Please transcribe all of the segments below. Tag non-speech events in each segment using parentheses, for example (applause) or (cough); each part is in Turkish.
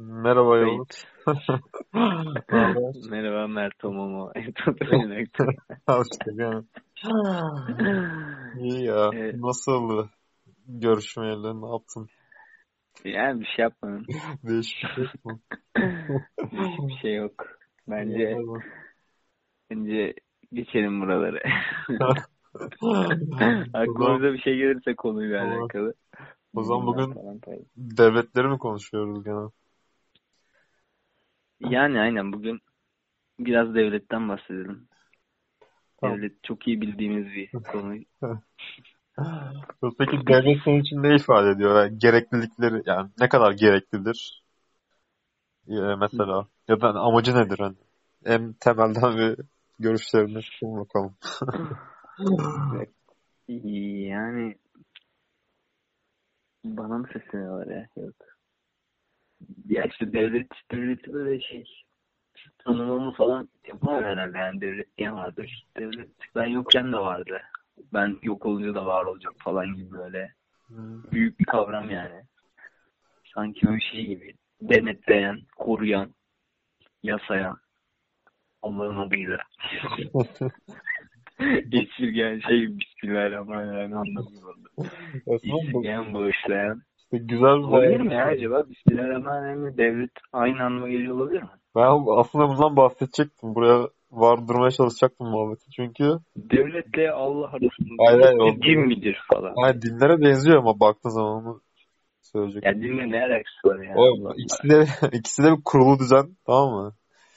Merhaba Yavuz. (laughs) (laughs) Merhaba Mert Omomo. (laughs) İyi ya. Evet. Nasıldı görüşmeyeli? Ne yaptın? yani bir şey yapmadım. Değişik şey mu? Hiçbir şey yok. Bence bence geçelim buraları. Aklımıza bir şey gelirse konuyla alakalı. O zaman bugün devletleri mi konuşuyoruz gene? Yani aynen bugün biraz devletten bahsedelim. Tamam. Devlet çok iyi bildiğimiz bir konu. Peki devlet senin için ne ifade ediyor? Yani gereklilikleri yani ne kadar gereklidir? Ee, mesela ya da amacı nedir hani? En temelden bir görüşlerini sun bakalım. (laughs) Yani bana mı sesleniyorlar ya? Yok. Ya işte devlet, devleti böyle şey tanımamı falan yapamam herhalde yani devlet diye vardır. Devlet ben yokken de vardı. Ben yok olunca da var olacak falan gibi böyle büyük bir kavram yani. Sanki böyle şey gibi denetleyen, koruyan, yasayan Allah'ın adıyla. (laughs) Geçirgen şey Bismillahirrahmanirrahim anlamıyorum. Aslında bu Geçirgen bağışlayan. Güzel bir Olabilir mi ya acaba? Bismillahirrahmanirrahim devlet aynı anlama geliyor olabilir mi? Ben aslında bundan bahsedecektim. Buraya vardırmaya çalışacaktım muhabbeti. Çünkü Devletle Allah arasında Hayır, hayır, din midir falan. yani dinlere benziyor ama baktığın zaman onu söyleyecek. Ya dinle ne alakası var ya? O Allah Allah. ikisi de (laughs) ikisi de bir kurulu düzen tamam mı?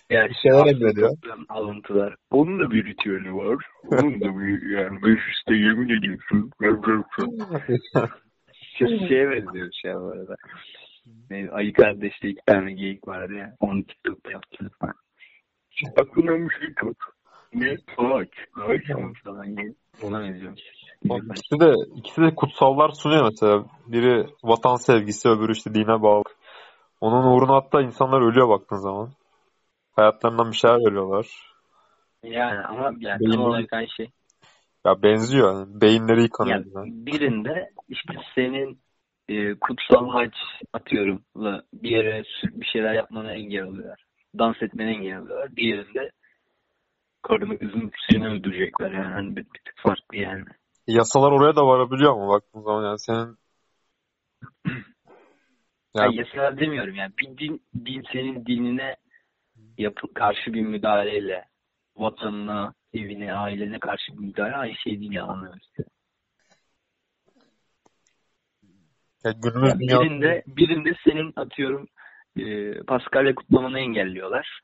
Ya bir şeyler. Afrika'dan Alıntılar. Onun da bir ritüeli var. Onun da bir yani mecliste yemin ediyorsun. (laughs) Şey- Şeye benziyor şey bu arada. Ne, Ayı kardeşte iki tane geyik vardı ya. Onu TikTok'ta yaptılar falan. Aklına bir şey tut. Ne? Ağaç mı falan gibi. Ona benziyor. İkisi de ikisi de kutsallar sunuyor mesela. Biri vatan sevgisi, öbürü işte dine bağlı. Onun uğruna hatta insanlar ölüyor baktığın zaman. Hayatlarından bir şeyler veriyorlar. Yani ama yani tam olarak aynı şey. Ya benziyor. Beyinleri yıkanıyor. Yani yani. birinde işte senin e, kutsal haç atıyorum la bir yere bir şeyler yapmana engel oluyorlar. Dans etmene engel oluyorlar. Diğerinde karını kızını seni öldürecekler yani. Hani bir, bir tık farklı yani. Yasalar oraya da varabiliyor ama baktığın zaman yani senin (clears throat) yani yasalar demiyorum yani. Bir din, din senin dinine yapı, karşı bir müdahaleyle vatanına, evine, ailene karşı bir müdahale aynı şey değil ya anlıyoruz. ya günümüz Yani birinde, birinde senin atıyorum e, Paskalya kutlamanı engelliyorlar.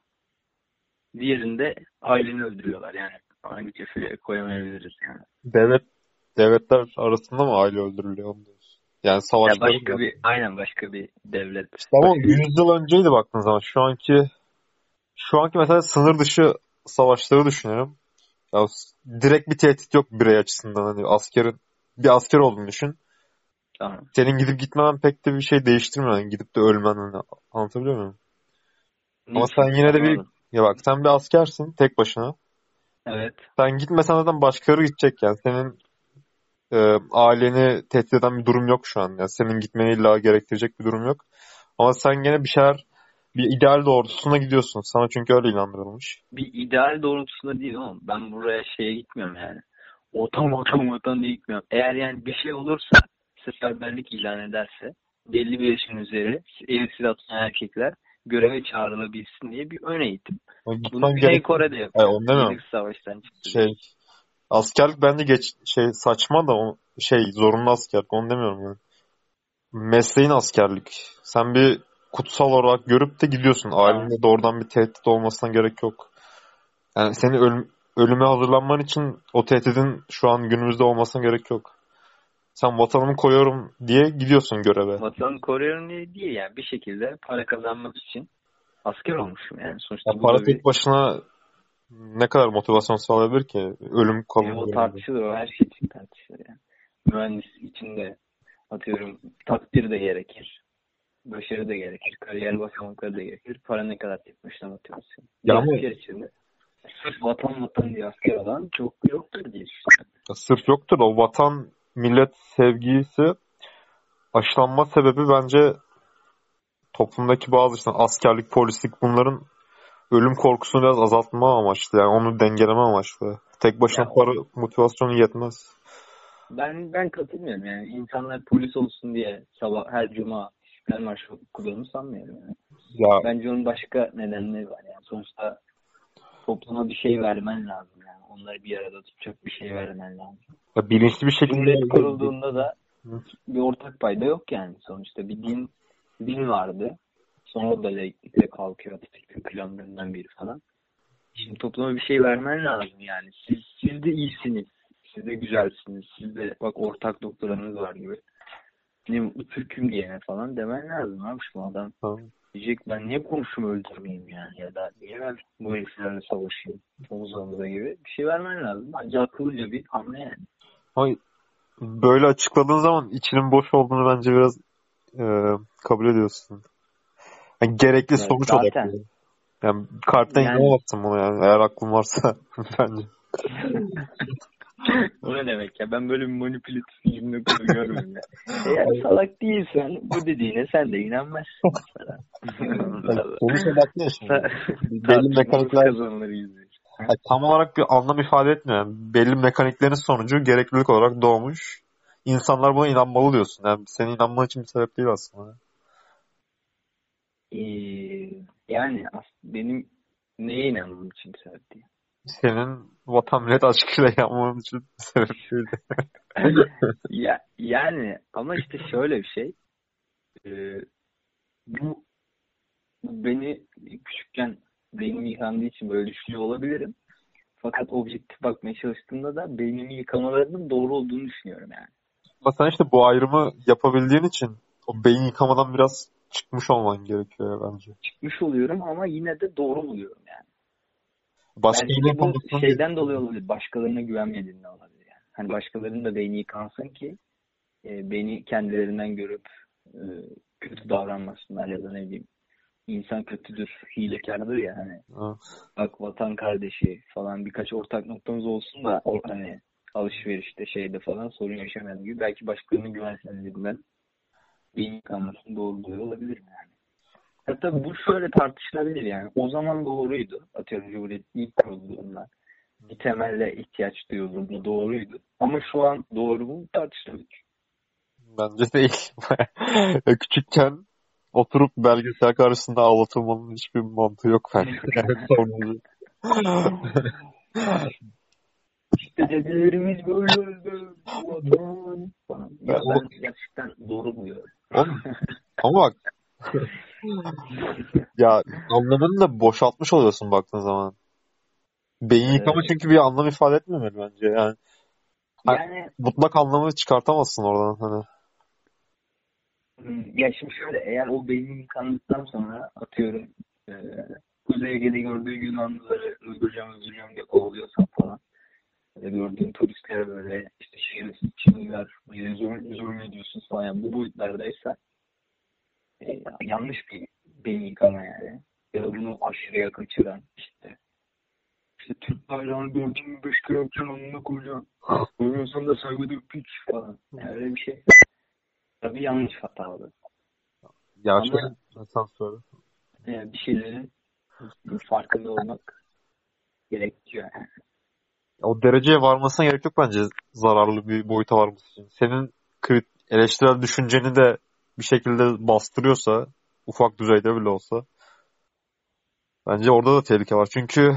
Diğerinde aileni öldürüyorlar yani. Aynı kefeye koyamayabiliriz yani. devlet devletler arasında mı aile öldürülüyor onu diyorsun? Yani Ya savaşlar başka bir, aynen başka bir devlet. Ama Başka bir- 100 yıl önceydi baktığın zaman. Şu anki şu anki mesela sınır dışı savaşları düşünüyorum. Ya direkt bir tehdit yok birey açısından. Hani askerin bir asker olduğunu düşün. Tamam. Senin gidip gitmemen pek de bir şey değiştirmiyor. Yani gidip de ölmen hani anlatabiliyor muyum? Ama Niçin? sen yine de bir ya bak sen bir askersin tek başına. Evet. Sen gitmesen zaten başkaları gidecek yani. Senin e, aileni tehdit eden bir durum yok şu an. Yani senin gitmeni illa gerektirecek bir durum yok. Ama sen gene bir şeyler bir ideal doğrultusuna gidiyorsun. Sana çünkü öyle inandırılmış. Bir ideal doğrultusunda değil ama ben buraya şeye gitmiyorum yani. Otan otan otan diye gitmiyorum. Eğer yani bir şey olursa seferberlik ilan ederse belli bir yaşın üzeri eli silah tutan erkekler göreve çağrılabilsin diye bir ön eğitim. Yani Bunu Güney gerek. Kore'de yapıyor. Hayır, onu demiyorum. Savaş'tan çıktı. Şey askerlik bence geç şey saçma da o, şey zorunlu askerlik onu demiyorum yani. Mesleğin askerlik. Sen bir kutsal olarak görüp de gidiyorsun. Ailende doğrudan bir tehdit olmasına gerek yok. Yani seni ölüm, ölüme hazırlanman için o tehditin şu an günümüzde olmasına gerek yok. Sen vatanımı koyuyorum diye gidiyorsun göreve. Vatan koruyorum diye değil yani bir şekilde para kazanmak için asker olmuşum yani. Sonuçta Ya para da bir tek başına ne kadar motivasyon sağlayabilir ki? Ölüm kalım. Yani o tartışılır, o her şey için tartışılır yani. Mühendis için de atıyorum takdir de gerekir. Başarı da gerekir. Kariyer basamakları da gerekir. Para ne kadar başına motivasyon. Ya ama- asker için de sırf vatan vatan diye asker olan çok yoktur diye düşünüyorum. Sırf yoktur. O vatan millet sevgisi aşılanma sebebi bence toplumdaki bazı işte askerlik, polislik bunların ölüm korkusunu biraz azaltma amaçlı. Yani onu dengeleme amaçlı. Tek başına Ya o- para motivasyonu yetmez. Ben ben katılmıyorum yani. insanlar polis olsun diye sabah her cuma İstiklal Marşı okuduğunu sanmıyorum yani. Ya Bence onun başka nedenleri var yani. Sonuçta topluma bir şey vermen lazım yani. Onları bir arada tutacak bir şey vermen lazım. Ya bilinçli bir şekilde Cumhuriyet kurulduğunda da Hı. bir ortak payda yok yani sonuçta. Bir din din vardı. Sonra da laiklikle kalkıyor Atatürk'ün planlarından biri falan. Şimdi topluma bir şey vermen lazım yani. Siz, siz de iyisiniz. Siz de güzelsiniz. Siz de bak ortak doktoranız var gibi. Ne mutlu Türk'üm diyene falan demen lazım abi şu adam. Tamam. Diyecek ben niye komşumu öldürmeyeyim yani ya da niye ben bu heriflerle savaşayım omuz omuza gibi bir şey vermen lazım. Bence akıllıca bir hamle yani. Ama böyle açıkladığın zaman içinin boş olduğunu bence biraz e, kabul ediyorsun. Yani gerekli Evet, sonuç zaten. odaklı. Yani kalpten Yani- inanamazsın buna yani eğer aklın varsa (laughs) bence. (laughs) (laughs) o ne demek ya? Ben böyle bir manipülatif cümle görmedim ya. Eğer salak değilsen bu dediğine sen de inanmazsın mesela. Sonuç odaklı ya şimdi. Belli mekanikler yani tam olarak bir anlam ifade etmiyor. Belli mekaniklerin sonucu gereklilik olarak doğmuş. İnsanlar buna inanmalı diyorsun. Yani senin inanman için bir sebep değil aslında. Ee, yani as- benim neye inanmam için sebep değil. Senin vatan millet aşkıyla yapman için sebep (laughs) ya, yani ama işte şöyle bir şey. Ee, bu beni küçükken beynim yıkandığı için böyle düşünüyor olabilirim. Fakat objektif bakmaya çalıştığımda da beynimi yıkamalarının doğru olduğunu düşünüyorum yani. Ama sen işte bu ayrımı yapabildiğin için o beyin yıkamadan biraz çıkmış olman gerekiyor bence. Çıkmış oluyorum ama yine de doğru buluyorum yani. Bu konusunda şeyden dolayı olabilir. Başkalarına güvenmediğinden olabilir yani. Hani başkalarının da beyni yıkansın ki e, beni kendilerinden görüp e, kötü davranmasınlar ya da ne bileyim insan kötüdür, hilekardır ya hani Ha. bak vatan kardeşi falan birkaç ortak noktamız olsun da o hani alışverişte şeyde falan sorun yaşamayalım gibi belki başkalarının güvensizliğinden beyin yıkanmasını doğru olabilir yani. Hatta bu şöyle tartışılabilir yani. O zaman doğruydu. Atıyorum Cumhuriyet ilk kurulduğunda. Bir temelle ihtiyaç duyuldu. Bu doğruydu. Ama şu an doğru mu tartışılabilir. Bence değil. Ya (laughs) Küçükken oturup belgesel karşısında ağlatılmanın hiçbir mantığı yok bence. (laughs) (laughs) İşte dedelerimiz böyle öldü. Ya Ya ben gerçekten doğru buluyorum. Ama bak ya anlamını da boşaltmış oluyorsun baktığın zaman. Beyin yıkama Evet. çünkü bir anlam ifade etmemeli bence. Yani yani mutlak anlamı çıkartamazsın oradan hani. Hmm, Ya şimdi şöyle eğer o beynin yıkandıktan sonra atıyorum e, Kuzey Ege'de gördüğü Yunanlıları öldüreceğim öldüreceğim diye kovalıyorsan falan da gördüğün turistlere böyle işte şehir Çinliler zulüm, ediyorsunuz falan yani bu boyutlardaysa e, yanlış bir beyin yıkama yani. Ya da bunu aşırıya kaçıran işte işte Türk bayrağını gördün mü beş kere öpeceksin onunla koyacaksın. Koymuyorsan da saygıda piç falan. Yani öyle bir şey. Tabii yanlış hatalı. Ya Ama- şöyle söyle. Yani bir şeylerin farkında olmak gerekiyor. Yani. O dereceye varmasına gerek yok bence zararlı bir boyuta varması için. Senin krit- eleştirel düşünceni de bir şekilde bastırıyorsa ufak düzeyde bile olsa bence orada da tehlike var. Çünkü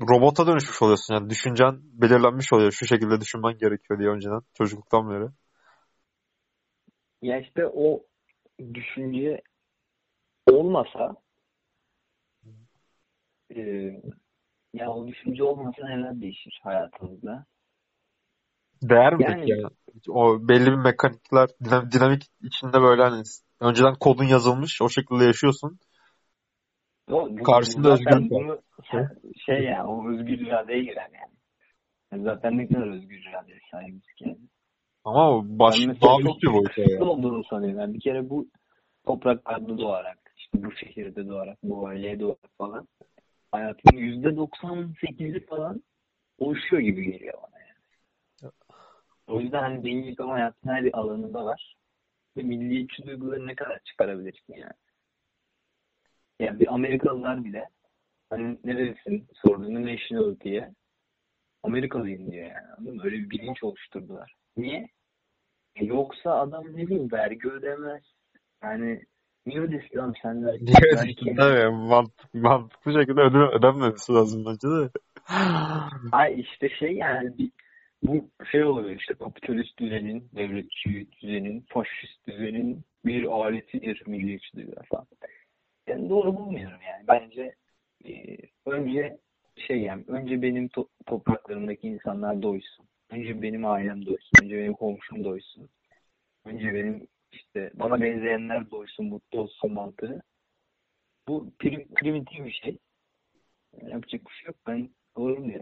robota dönüşmüş oluyorsun. Yani düşüncen belirlenmiş oluyor. Şu şekilde düşünmen gerekiyor diye önceden çocukluktan beri. Ya işte o düşünce olmasa e, ya o düşünce olmasa neler değişir hayatımızda? Değer mi Yani- peki yani? O belli bir mekanikler, dinam- dinamik içinde böyle hani önceden kodun yazılmış, o şekilde yaşıyorsun. O, bu- Karşısında özgürlük var. şey ya o özgür iradeye girer yani. Yani Zaten ne kadar özgür iradeye sahibiz ki. Yani. Ama baş, mesela daha çok bir boyuta ya. olduğunu sanıyorum. Yani bir kere bu topraklarda doğarak, işte bu şehirde doğarak, bu aileye doğarak falan hayatımın yüzde 98'i falan oluşuyor gibi geliyor bana yani. O yüzden hani beyin yıkama hayatın her bir alanında var. Ve milliyetçi duyguları ne kadar çıkarabilirsin yani. Yani bir Amerikalılar bile hani nerelisin sorduğunda national diye Amerikalıyım diyor yani. Anladın mı? Öyle bir bilinç oluşturdular. Niye? E yoksa adam ne bileyim vergi ödemez. Yani niye ödesin abi sen vergi? Diye Tabii mant mantıklı şekilde öde ödenmemesi lazım bence de. Ay işte şey yani bir, bu şey oluyor işte kapitalist düzenin, devletçi düzenin, faşist düzenin bir aletidir milliyetçiler falan. Yani doğru bulmuyorum yani. Bence e, önce şey yani önce benim to- topraklarımdaki insanlar doysun. Önce benim ailem doysun. Önce benim komşum doysun. Önce benim işte bana benzeyenler doysun, mutlu olsun mantığı. Bu prim, primitif bir şey. Yapacak bir şey yok. Ben doğru diyorum.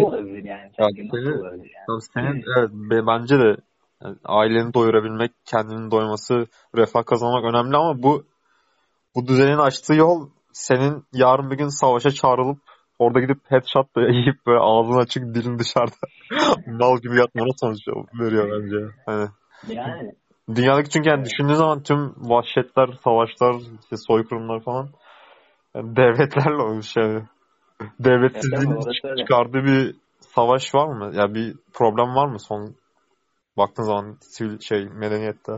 Nasıl olabilir yani? Nasıl senin- olabilir yani? Tabii senin evet be- bence de yani aileni doyurabilmek, kendinin doyması, refah kazanmak önemli ama bu bu düzenin açtığı yol senin yarın bir gün savaşa çağrılıp orada gidip headshot da (laughs) yiyip böyle ağzın açık dilin dışarıda (laughs) mal gibi yatmana sonuç veriyor bence. Hani Yani dünyadaki çünkü yani düşündüğün zaman tüm vahşetler, savaşlar, işte soykırımlar falan yani devletlerle olmuş yani. Devletsizliğin öyle. çıkardığı bir savaş var mı? Ya bir problem var mı son baktığın zaman sivil şey medeniyette?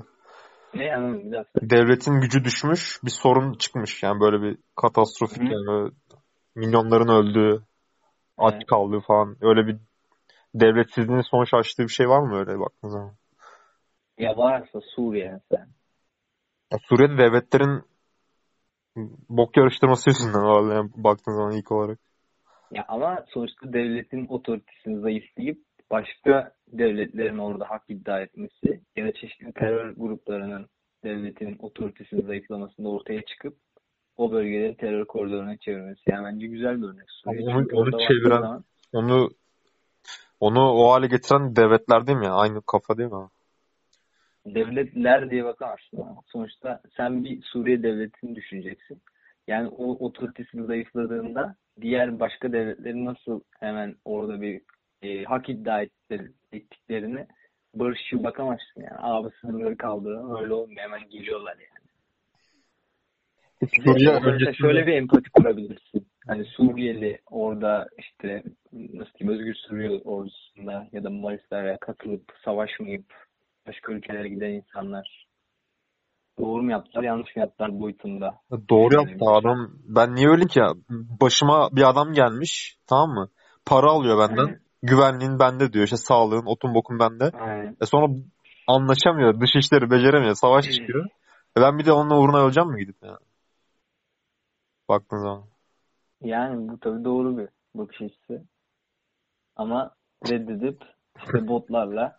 ne yani. Devletin gücü düşmüş, bir sorun çıkmış. Yani böyle bir katastrofik Hı. yani milyonların öldüğü, aç Evet. kaldığı falan. Öyle bir devletsizliğin sonuç açtığı bir şey var mı öyle baktığın zaman? Ya varsa Suriye mesela. Ya Suriye'de devletlerin bok yarıştırması yüzünden herhalde yani baktığın zaman ilk olarak. Ya ama sonuçta devletin otoritesini zayıflayıp başka devletlerin orada hak iddia etmesi ya da çeşitli terör gruplarının devletin otoritesini zayıflamasında ortaya çıkıp o bölgeleri terör koridoruna çevirmesi. Yani bence güzel bir örnek. Suriye. Onu- Çünkü onu baktığın çeviren- zaman Onu onu o hale getiren devletler değil mi? Aynı kafa değil mi? devletler diye bakamazsın ama sonuçta sen bir Suriye devletini düşüneceksin. Yani o otoritesini zayıfladığında diğer başka devletlerin nasıl hemen orada bir e, hak iddia ettikleri- ettiklerini barışçıl bakamazsın yani. Abi sınırları kaldıralım öyle olmuyor hemen geliyorlar yani. Suriye öncesinde şöyle bir empati kurabilirsin. Hani Suriyeli orada işte nasıl diyeyim Özgür Suriye ordusunda ya da Malisler'e katılıp savaşmayıp başka ülkelere giden insanlar doğru mu yaptılar yanlış mı yaptılar boyutunda. doğru yaptı adam. Ben niye öleyim ki ya? Başıma bir adam gelmiş tamam mı? Para alıyor benden. Aynen. Güvenliğin bende diyor. İşte sağlığın, otun bokun bende. Aynen. E sonra anlaşamıyor. Dış işleri beceremiyor. Savaş çıkıyor. E ben bir de onunla uğruna öleceğim mi gidip yani? Baktığın zaman. Yani bu tabii doğru bir bakış açısı. Ama reddedip işte botlarla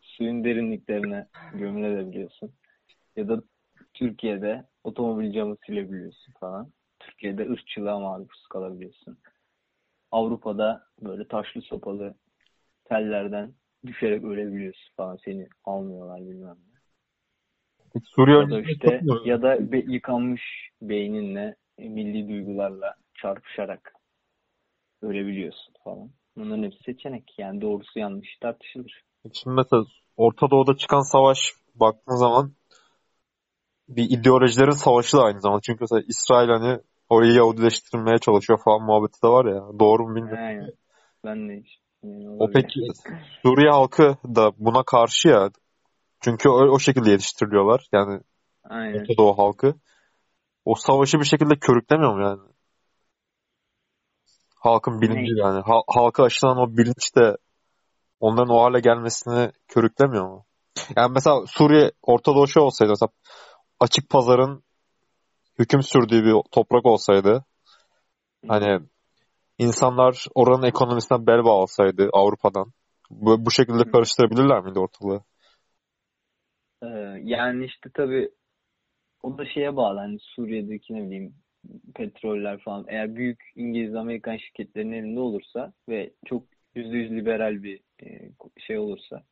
suyun derinliklerine gömülebiliyorsun. Ya da Türkiye'de otomobil camı silebiliyorsun falan. Türkiye'de ırkçılığa maruz kalabiliyorsun. Avrupa'da böyle taşlı sopalı tellerden düşerek ölebiliyorsun falan. Seni almıyorlar bilmem ne. Peki Suriye Ya da işte ya da be- yıkanmış beyninle milli duygularla çarpışarak ölebiliyorsun falan. Bunların hepsi seçenek. Yani doğrusu yanlış tartışılır. Şimdi mesela Orta Doğu'da çıkan savaş baktığın zaman bir ideolojilerin savaşı da aynı zamanda. Çünkü mesela İsrail hani orayı Yahudileştirmeye çalışıyor falan muhabbeti de var ya. Doğru mu bilmiyorum. Aynen. Ben de hiç. Yani O peki Suriye halkı da buna karşı ya. Çünkü o, o şekilde yetiştiriliyorlar. Yani Aynen. Orta Doğu halkı. O savaşı bir şekilde körüklemiyor mu yani? Halkın bilinci Ne? yani. Ha- halka aşılan o bilinç de onların o hale gelmesini körüklemiyor mu? Yani mesela Suriye Orta Doğu şey olsaydı mesela açık pazarın hüküm sürdüğü bir toprak olsaydı hani insanlar oranın ekonomisine bel bağlasaydı Avrupa'dan bu, bu şekilde karıştırabilirler miydi ortalığı? Ee, yani işte tabii o da şeye bağlı. Hani Suriye'deki ne bileyim petroller falan eğer büyük İngiliz Amerikan şirketlerinin elinde olursa ve çok yüzde yüz liberal bir e, şey olursa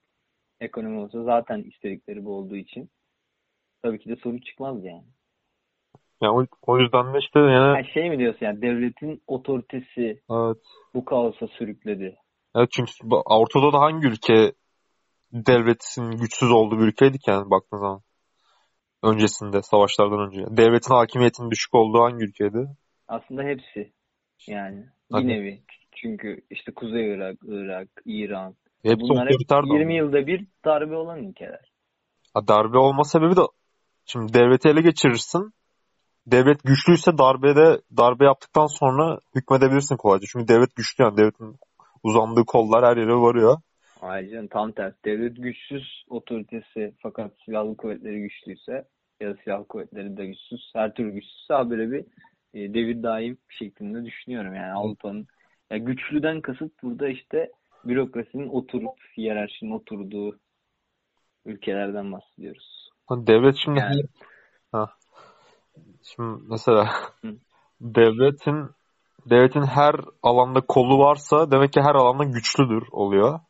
ekonomi olsa zaten istedikleri bu olduğu için tabii ki de sorun çıkmaz yani. Yani o, o yüzden de işte yani Ha, şey mi diyorsun yani devletin otoritesi evet. bu kaosa sürükledi. Evet çünkü Orta Doğu'da hangi ülke devletin güçsüz olduğu bir ülkeydi ki yani baktığın zaman. Öncesinde, savaşlardan önce. Devletin hakimiyetinin düşük olduğu hangi ülkeydi? Aslında hepsi. Yani bir nevi. Çünkü işte Kuzey Irak, Irak, İran. Hepsi Bunlar hep otoriter de 20 yılda bir darbe olan ülkeler. Ha, darbe olma sebebi de şimdi devleti ele geçirirsin. Devlet güçlüyse darbede darbe yaptıktan sonra hükmedebilirsin kolayca. Çünkü devlet güçlü yani devletin uzandığı kollar her yere varıyor. Ayrıca tam tersi. Devlet güçsüz otoritesi fakat silahlı kuvvetleri güçlüyse ya da silahlı kuvvetleri de güçsüz, her türlü güçsüzse böyle bir e, devir daim şeklinde düşünüyorum. Yani Avrupa'nın ya güçlüden kasıt burada işte bürokrasinin oturup hiyerarşinin oturduğu ülkelerden bahsediyoruz. Devlet şimdi Yani ha, şimdi mesela Hı. (laughs) devletin devletin her alanda kolu varsa demek ki her alanda güçlüdür oluyor.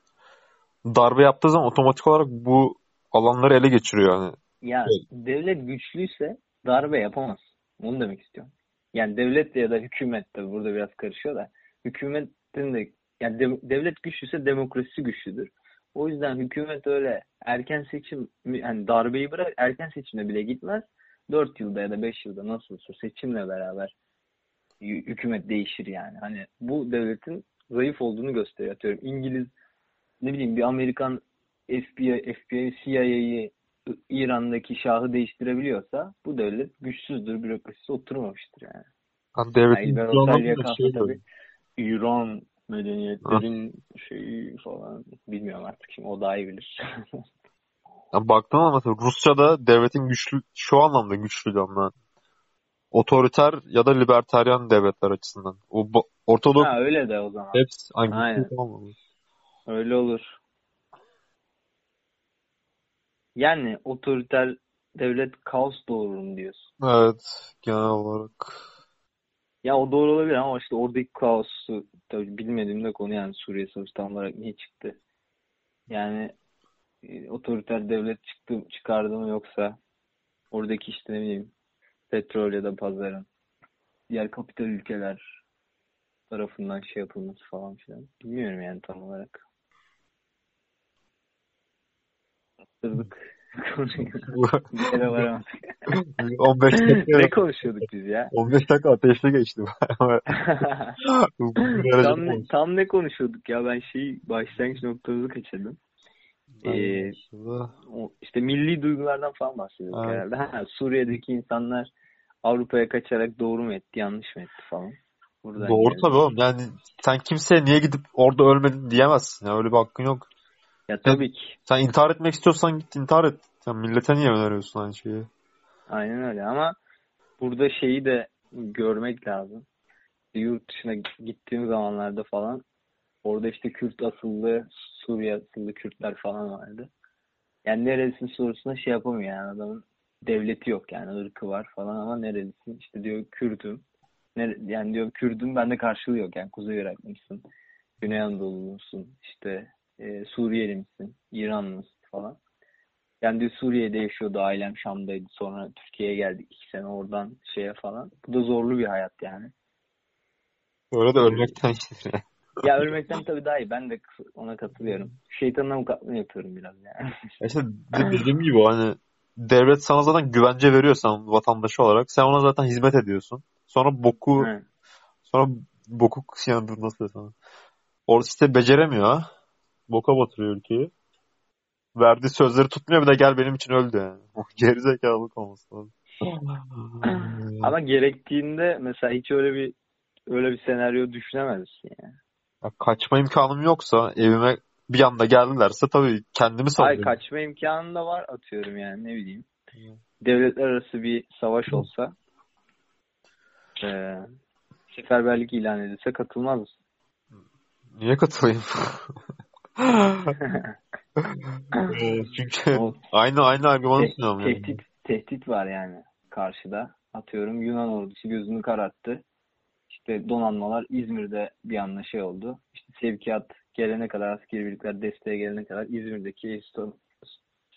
Darbe yaptığı zaman otomatik olarak bu alanları ele geçiriyor yani. ya devlet güçlüyse darbe yapamaz. Onu demek istiyorum. Yani devlet ya da hükümet de burada biraz karışıyor da hükümetin de yani de- devlet güçlüyse demokrasi güçlüdür. O yüzden hükümet öyle erken seçim hani darbeyi bırak erken seçimle bile gitmez. 4 yılda ya da 5 yılda nasılsa seçimle beraber hü- hükümet değişir yani. Hani bu devletin zayıf olduğunu gösteriyor. Atıyorum İngiliz ne bileyim bir Amerikan FBI, FBI, CIA'yı İran'daki şahı değiştirebiliyorsa bu devlet güçsüzdür, bürokrasisi oturmamıştır yani. Hani devletin Yani şey tabii. İran medeniyetlerin şeyi falan bilmiyorum artık şimdi o daha iyi bilir. (laughs) Yani baktığın zaman mesela Rusya'da devletin güçlü şu anlamda güçlü ben. Otoriter ya da libertaryen devletler açısından. O Ortadoks ha öyle de o zaman. hepsi güçlü Aynen. mı? Öyle olur. Yani otoriter devlet kaos doğurur mu diyorsun? Evet genel olarak. Ya o doğru olabilir ama işte oradaki kaosu tabii bilmediğim de konu yani Suriye Savaşı tam olarak niye çıktı? Yani e, otoriter devlet çıktı çıkardı mı yoksa oradaki işte ne bileyim petrol ya da pazarın diğer kapital ülkeler tarafından şey yapılması falan filan. Bilmiyorum yani tam olarak. Bastırdık konuyu. Bir yere varamadık. 15 dakika ne konuşuyorduk biz ya? (laughs) 15 dakika ateşli geçti. (laughs) Tam, ne, tam ne konuşuyorduk ya? Ben şey başlangıç noktamızı kaçırdım. Ee, Aslında o, işte milli duygulardan falan bahsediyorduk Evet. herhalde. Ha, Suriye'deki insanlar Avrupa'ya kaçarak doğru mu etti, yanlış mı etti falan. Buradan Doğru gelelim. tabii oğlum. Yani sen kimseye niye gidip orada ölmedin diyemezsin. Ya öyle bir hakkın yok. Ya tabii ki. Sen intihar etmek istiyorsan git intihar et. Sen millete niye öneriyorsun aynı şeyi? Aynen öyle ama burada şeyi de görmek lazım. Yurt dışına gittiğim zamanlarda falan orada işte Kürt asıllı, Suriye asıllı Kürtler falan vardı. Yani nerelisin sorusuna şey yapamıyor yani adamın devleti yok yani ırkı var falan ama nerelisin işte diyor Kürdüm. Nere, yani diyor Kürdüm bende karşılığı yok yani Kuzey Iraklı mısın? Güney Anadolu musun? İşte e, Suriyeli misin? İran mısın falan. Yani diyor Suriye'de yaşıyordu ailem Şam'daydı sonra Türkiye'ye geldik iki sene oradan şeye falan. Bu da zorlu bir hayat yani. De ölmekten (laughs) Ya ölmekten tabii daha iyi. Ben de ona katılıyorum. Şeytanın avukatlığını yapıyorum biraz yani. Ya İşte de- dediğim gibi hani devlet sana zaten güvence veriyor sen vatandaşı olarak. Sen ona zaten hizmet ediyorsun. Sonra boku Evet. sonra boku yani nasıl desem. Orada işte beceremiyor ha. Boka batırıyor ülkeyi. Verdiği sözleri tutmuyor bir de gel benim için öldü yani. (laughs) Gerizekalılık olması lazım. Ama gerektiğinde mesela hiç öyle bir öyle bir senaryo düşünemezsin yani. Ya kaçma imkanım yoksa evime bir anda geldilerse tabii kendimi Ay savunurum. kaçma imkanı da var atıyorum yani ne bileyim. Devletler arası bir savaş olsa eee seferberlik ilan edilse katılmaz mısın? Niye katılayım? (laughs) Ee, Çünkü O aynı aynı argümanı te- sunuyorum yani. tehdit, tehdit var yani karşıda. Atıyorum Yunan ordusu gözünü kararttı. İşte donanmalar İzmir'de bir anda şey oldu. İşte sevkiyat gelene kadar askeri birlikler desteğe gelene kadar İzmir'deki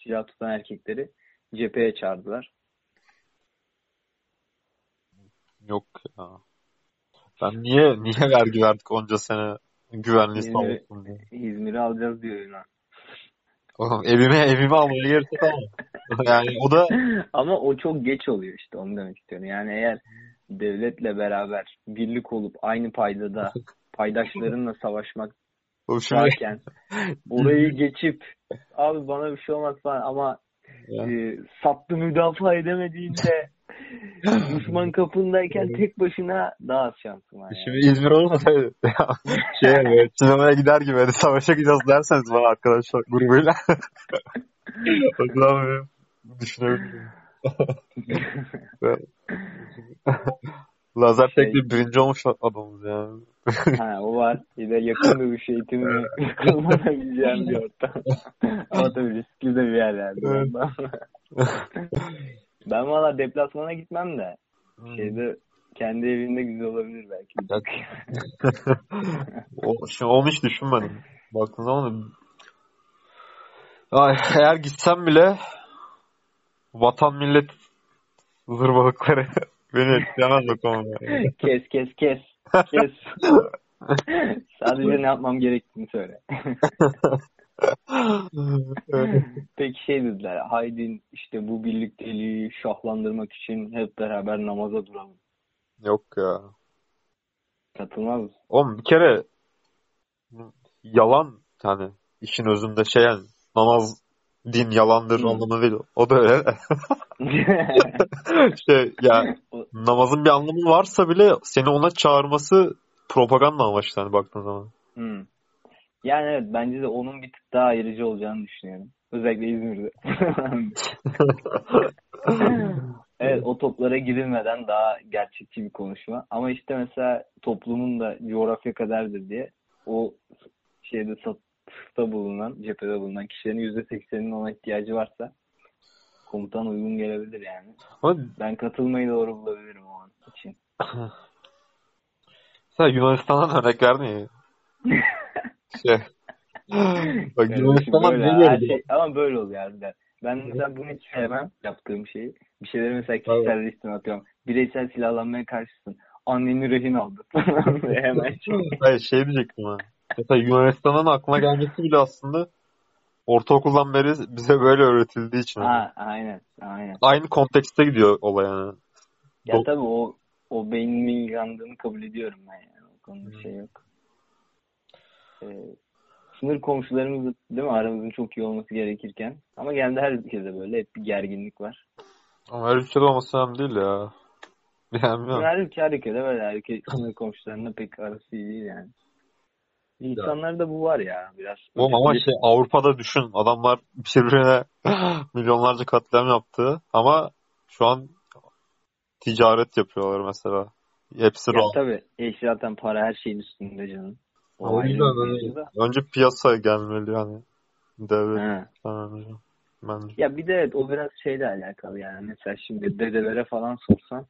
silah tutan erkekleri cepheye çağırdılar. Yok ya. Ben niye niye vergi verdik onca sene güvenliği İzmir'i diye. İzmir'i alacağız diyor Yunan. Oğlum evime evime almaya gelirse tamam. (laughs) Yani o da Ama o çok geç oluyor işte onu demek istiyorum. Yani eğer devletle beraber birlik olup aynı paydada (laughs) paydaşlarınla savaşmak varken orayı geçip abi bana bir şey olmaz falan ama e, sattı müdafaa edemediğinde (laughs) düşman kapındayken tek başına daha az şansım var. Yani. Şimdi İzmir olmasa (laughs) şey böyle sinemaya gider gibi hadi savaşa gideceğiz derseniz bana arkadaşlar grubuyla. (laughs) o zaman böyle düşünebilirim. Lazer Şey- tekli birinci olmuş adamız yani. Ha, o var. Bir de yakın dövüş eğitimini kullanabileceğim bir ortam. (laughs) Ama tabii riskli de bir yer yani. Evet. Ondan. ben valla deplasmana gitmem de şeyde kendi evinde güzel olabilir belki. (laughs) o, şimdi onu hiç düşünmedim. Baktığın zaman Ay, eğer gitsem bile vatan millet zırvalıkları (laughs) beni etkilemez o konuda. kes kes kes. Kes. (laughs) Sadece ne yapmam gerektiğini söyle. (laughs) Peki şey dediler. Haydi işte bu birlikteliği şahlandırmak için hep beraber namaza duralım. Yok ya. Katılmaz mısın? Oğlum bir kere yalan yani işin özünde şey yani namaz din yalandır Hı. anlamı değil. O da öyle. (laughs) şey ya namazın bir anlamı varsa bile seni ona çağırması propaganda amaçlı hani baktığın zaman. Hmm. Yani evet bence de onun bir tık daha ayrıcı olacağını düşünüyorum. Özellikle İzmir'de. (laughs) evet o toplara girilmeden daha gerçekçi bir konuşma. Ama işte mesela toplumun da coğrafya kaderdir diye o şeyde satışta bulunan, cephede bulunan kişilerin %80'inin ona ihtiyacı varsa komutan uygun gelebilir yani. Ama Ben katılmayı doğru bulabilirim o an için. (laughs) sen Yunanistan'dan örnek verdin ya. (laughs) Şey. Bak Yunanistan'dan böyle, ne gördün? şey, ama böyle oluyor harbiden. Ben mesela bunu hiç sevmem yaptığım şeyi. Bir şeyleri mesela kişisel listeme atıyorum. Bireysel silahlanmaya karşısın. Anneni rehin aldı. (laughs) Hemen şey. Hayır şey diyecektim ben. Mesela Yunanistan'ın aklına gelmesi bile aslında ortaokuldan beri bize böyle öğretildiği için. Ha, aynen. Aynen. Aynı kontekste gidiyor olay yani. Ya Do- tabii o o beynimin yandığını kabul ediyorum ben yani. O konuda şey yok. Ee, sınır komşularımız değil mi aramızın çok iyi olması gerekirken ama genelde her ülkede böyle hep bir gerginlik var. Ama her ülkede olması önemli değil ya. (laughs) Yani. Her ülke her ülkede böyle her ülke sınır komşularında pek arası iyi değil yani. İnsanlarda bu var ya biraz. Oğlum ama şey Avrupa'da düşün. Adamlar birbirine (gasps) milyonlarca katliam yaptı. Ama şu an ticaret yapıyorlar mesela. Hepsi Ya rahat. tabii eş zaten para her şeyin üstünde canım. O O yüzden hani da. önce piyasa gelmeli yani. Devlet. Bence. Ya bir de evet o biraz şeyle alakalı yani. Mesela şimdi dedelere falan sorsan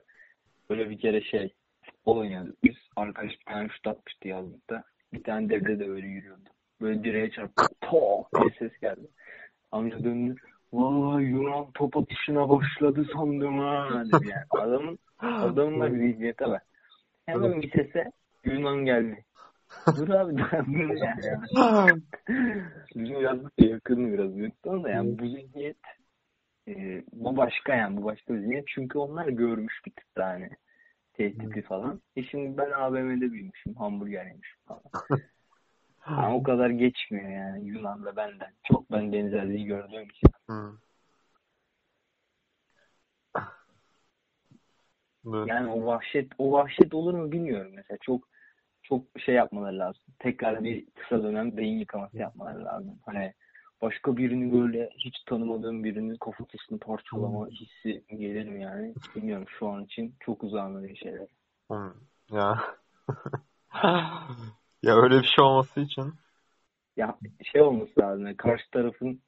böyle bir kere şey futbol oynuyorduk biz. Arkadaş bir tane şut atmıştı yazlıkta. Bir tane dede de öyle yürüyordu. Böyle direğe çarptı. Tok diye ses geldi. Amca döndü. Vay Yunan top atışına başladı sandım ha dedi yani. Adamın adamın da bir zihniyete bak. Hemen bir sese Yunan geldi. Dur abi (laughs) dur yani. Bizim yazlık da yakın biraz Yunanistan da yani bu zihniyet e, bu başka yani bu başka bir zihniyet çünkü onlar görmüş bir tık daha hani tehdidi falan. E şimdi ben AVM'de büyümüşüm hamburger yemişim falan. (laughs) Yani o kadar geçmiyor yani Yunan'la benden. Çok ben benzerliği gördüğüm için. Evet. Yani o vahşet o vahşet olur mu bilmiyorum mesela çok çok şey yapmaları lazım. Tekrar bir kısa dönem beyin yıkaması yapmaları lazım. Hani başka birini böyle hiç tanımadığım birinin kafatasını parçalama hissi gelir mi yani? Bilmiyorum şu an için çok uzağım öyle şeyler. Hı. Ya. (laughs) ya öyle bir şey olması için Ya şey olması lazım. yani karşı tarafın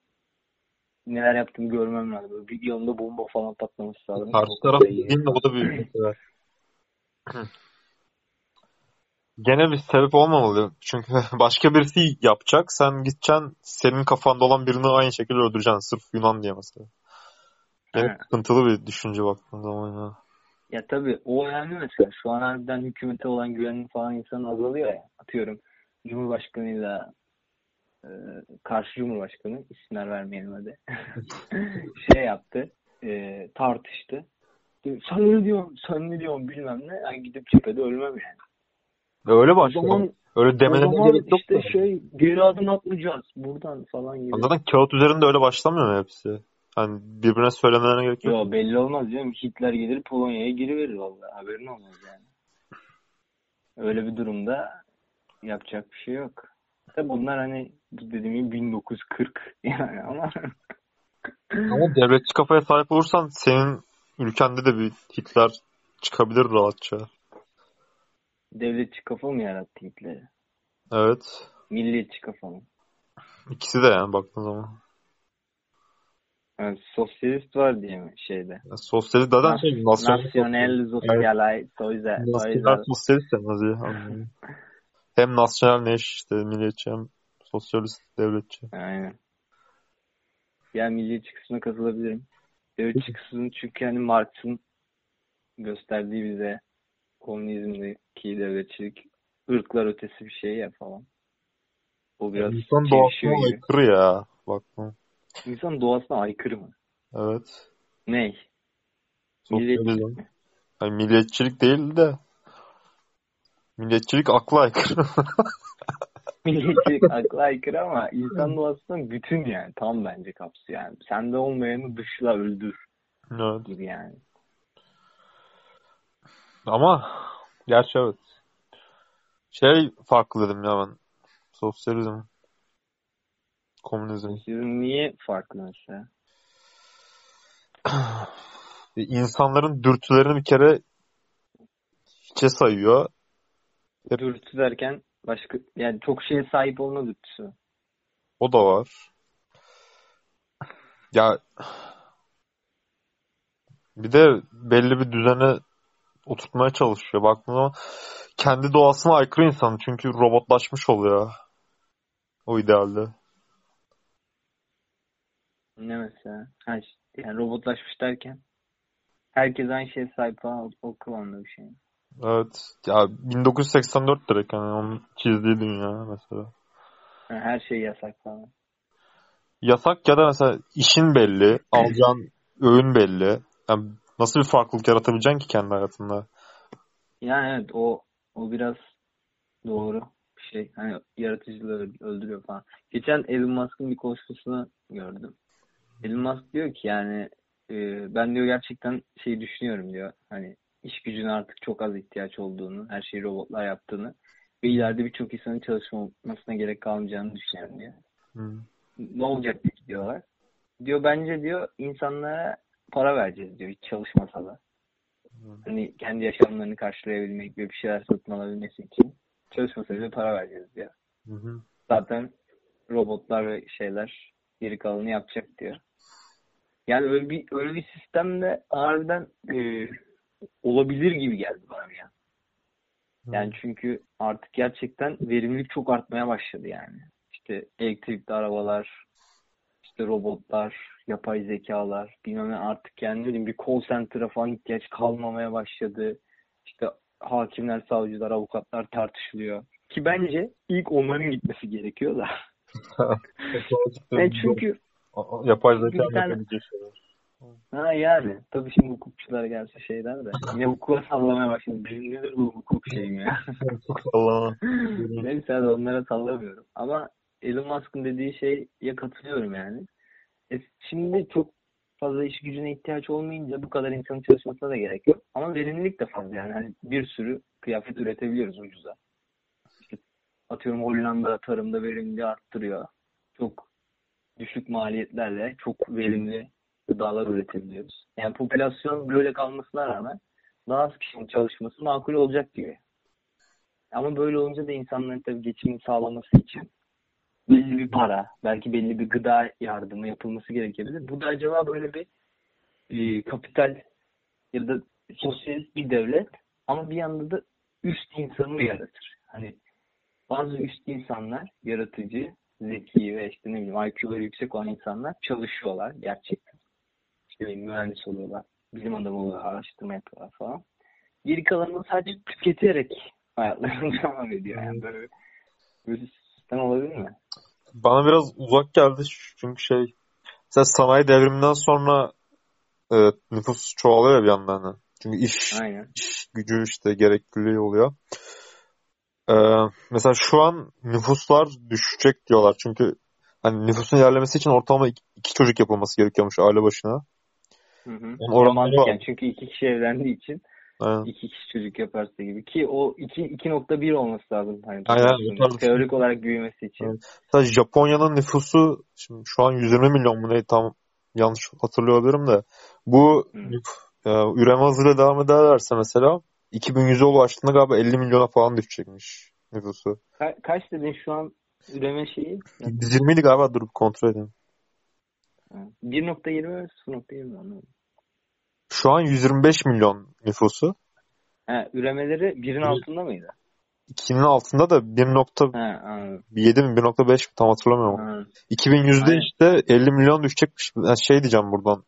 neler yaptığını görmem lazım. Böyle bir yanında bomba falan patlaması lazım. karşı taraf değil de o da büyük. (clears throat) Gene bir sebep olmamalı. Çünkü (laughs) başka birisi yapacak. Sen gideceksin senin kafanda olan birini aynı şekilde öldüreceksin. Sırf Yunan diye mesela. Gene Ha. sıkıntılı bir düşünce baktığın zaman ya. Ya tabii o önemli mesela. Şu an harbiden hükümete olan güvenin falan insanın azalıyor ya. Atıyorum Cumhurbaşkanıyla e, karşı cumhurbaşkanı isimler vermeyelim hadi (laughs) şey yaptı e, tartıştı. Sen ne diyorsun? Sen ne diyorsun? Bilmem ne. Yani gidip cephede ölmem yani. Öyle başladı. zaman, Öyle zaman gerek yok. işte da. şey geri adım atmayacağız buradan falan gibi. Zaten kağıt üzerinde öyle başlamıyor mu hepsi? Hani birbirine söylemelerine gerek yok. Yo belli olmaz canım. Hitler gelir Polonya'ya giriverir vallahi. Haberin olmaz yani. Öyle bir durumda yapacak bir şey yok. Tabi bunlar hani dediğim gibi 1940 (laughs) yani ama Ama devletçi kafaya sahip olursan senin ülkende de bir Hitler çıkabilir rahatça. Devletçi kafa mı yarattı Hitler'i? Evet. Milliyetçi kafa mı? İkisi de yani baktığın zaman. Yani sosyalist var diye mi şeyde? Yani sosyalist zaten şey nasyonel, Nasyonel sosyalay nasyonel sosyalist de nazi. (laughs) Hem nasyonel ne iş işte milliyetçi hem sosyalist devletçi. Aynen. Ya milliyetçi kısmına katılabilirim. Devletçi kısmının çünkü hani Marx'ın gösterdiği bize komünizmdeki devletçilik ırklar ötesi bir şey ya falan. O biraz İnsan çelişiyor doğasına gibi. aykırı ya. Bakma. İnsan doğasına aykırı mı? Evet. Ney? Milliyetçilik mi? Yani milliyetçilik değil de milliyetçilik akla aykırı. (laughs) Milliyetçilik akla aykırı ama insan doğasının bütün yani tam bence kapsıyor yani. Sende olmayanı dışla öldür evet. gibi yani. Ama gerçi evet. Şey farklı dedim ya ben. Sosyalizm. Komünizm. Sizin niye farklı mesela? (clears throat) İnsanların dürtülerini bir kere hiçe sayıyor. Dürtü derken başka yani çok şeye sahip olma dürtüsü. O da var. Ya bir de belli bir düzene oturtmaya çalışıyor. Baktığın zaman kendi doğasına aykırı insan. Çünkü robotlaşmış oluyor. O idealde. Ne mesela? Ha, işte, yani robotlaşmış derken herkes aynı şeye sahip falan o, kıvamda bir şey. Evet. Ya 1984 direkt hani onun çizdiği dünya mesela. Ha, her şey yasak falan. Yasak ya da mesela işin belli, alacağın (laughs) öğün belli. Yani nasıl bir farklılık yaratabileceksin ki kendi hayatında? Yani evet o o biraz doğru bir şey. Hani yaratıcılığı öl- öldürüyor falan. Geçen Elon Musk'ın bir konuşmasını gördüm. Elon Musk diyor ki yani e, ben diyor gerçekten şey düşünüyorum diyor. Hani iş gücüne artık çok az ihtiyaç olduğunu, her şeyi robotlar yaptığını ve ileride birçok insanın çalışmasına gerek kalmayacağını düşünüyorum diyor. Hmm. Ne olacak diyorlar. Diyor bence diyor insanlara para vereceğiz diyor hiç çalışmasa da. Hani kendi yaşamlarını karşılayabilmek ve bir şeyler satın alabilmesi için çalışmasa bile para vereceğiz diyor. Hı hı. Zaten robotlar ve şeyler geri kalanını yapacak diyor. Yani öyle bir öyle bir sistemde harbiden e, olabilir gibi geldi bana ya. Yani çünkü artık gerçekten verimlilik çok artmaya başladı yani. İşte elektrikli arabalar, işte robotlar, yapay zekalar, bilmem ne artık yani ne bir call center'a falan ihtiyaç kalmamaya başladı. İşte hakimler, savcılar, avukatlar tartışılıyor. Ki bence ilk onların gitmesi gerekiyor da. E (laughs) çünkü Yapay zeka tane- ha yani tabii şimdi hukukçular gelse şeyler de. Yine hukuka sallamaya başladı. Benim nedir bu hukuk şeyim ya. (laughs) Çok sallama. Neyse onlara sallamıyorum. Ama Elon Musk'ın dediği şeye katılıyorum yani. E, şimdi çok fazla iş gücüne ihtiyaç olmayınca bu kadar insanın çalışmasına da gerek yok. Ama verimlilik de fazla yani. Hani bir sürü kıyafet üretebiliyoruz ucuza. İşte atıyorum Hollanda tarımda verimliliği arttırıyor. Çok düşük maliyetlerle çok verimli gıdalar üretebiliyoruz. Yani popülasyon böyle kalmasına rağmen daha az kişinin çalışması makul olacak gibi. Ama böyle olunca da insanların tabii geçimini sağlaması için belli bir para, belki belli bir gıda yardımı yapılması gerekebilir. Bu da acaba böyle bir e, kapital ya da sosyalist bir devlet ama bir yanda da üst insanı yaratır? Hani bazı üst insanlar, yaratıcı, zeki ve işte ne bileyim IQ'ları yüksek olan insanlar çalışıyorlar gerçekten. İşte mühendis oluyorlar, bilim adamı oluyorlar, araştırma yapıyorlar falan. Geri kalanını sadece tüketerek hayatlarını (laughs) devam ediyor. Yani böyle, böyle sistem olabilir mi? Bana biraz uzak geldi çünkü şey mesela sanayi devriminden sonra e, nüfus çoğalıyor bir yandan. Hani. Çünkü iş, Aynen. iş gücü işte gerekliliği oluyor. E, mesela şu an nüfuslar düşecek diyorlar. Çünkü hani nüfusun ilerlemesi için ortalama iki, iki çocuk yapılması gerekiyormuş aile başına. Hı hı. Oranları var. çünkü iki kişi evlendiği için Aynen. iki kişi çocuk yaparsa gibi ki o 2 2.1 olması lazım hani Aynen, tarz teorik olarak büyümesi için. Evet. Mesela Japonya'nın nüfusu şimdi şu an 120 milyon mu ne tam yanlış hatırlıyor olabilirim de bu e, üreme hızıyla devam ederlerse mesela 2100'e ulaştığında galiba 50 milyona falan düşecekmiş nüfusu. Ka- kaç dedin şu an üreme şeyi? 120 idi galiba durup kontrol edeyim. Ha, 1.20 mi 0.20 anlamadım. Şu an 125 milyon nüfusu. Ha, üremeleri birin altında mıydı? 2'nin altında da 1.7 Ha, anladım. mi 1.5 mi tam hatırlamıyorum. Ha, 2100'de Aynen. işte 50 milyon düşecekmiş. Yani şey diyeceğim buradan.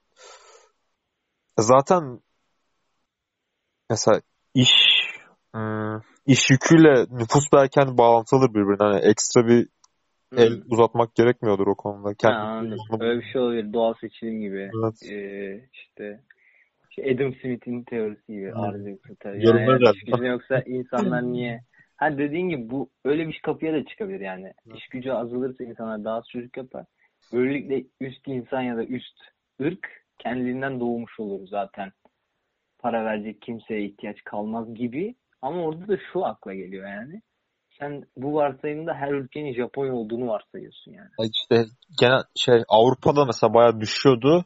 Zaten mesela iş ım, iş yüküyle nüfus belki hani bağlantılıdır birbirine. Hani ekstra bir el hı. uzatmak gerekmiyordur o konuda. Ha, Kendi anladım. Öyle bir şey olabilir. Doğal seçilim gibi. Evet. Ee, işte Adam Smith'in teorisi gibi. Hı. Arz yoksa tabii. Yorumlar Yani iş gücü yoksa insanlar (laughs) niye? Ha dediğin gibi bu öyle bir kapıya da çıkabilir yani. İş gücü azalırsa insanlar daha az çocuk yapar. Böylelikle üst insan ya da üst ırk kendiliğinden doğmuş olur zaten. Para verecek kimseye ihtiyaç kalmaz gibi. Ama orada da şu akla geliyor yani. Sen bu varsayımda her ülkenin Japonya olduğunu varsayıyorsun yani. Ya İşte genel şey Avrupa'da mesela bayağı düşüyordu.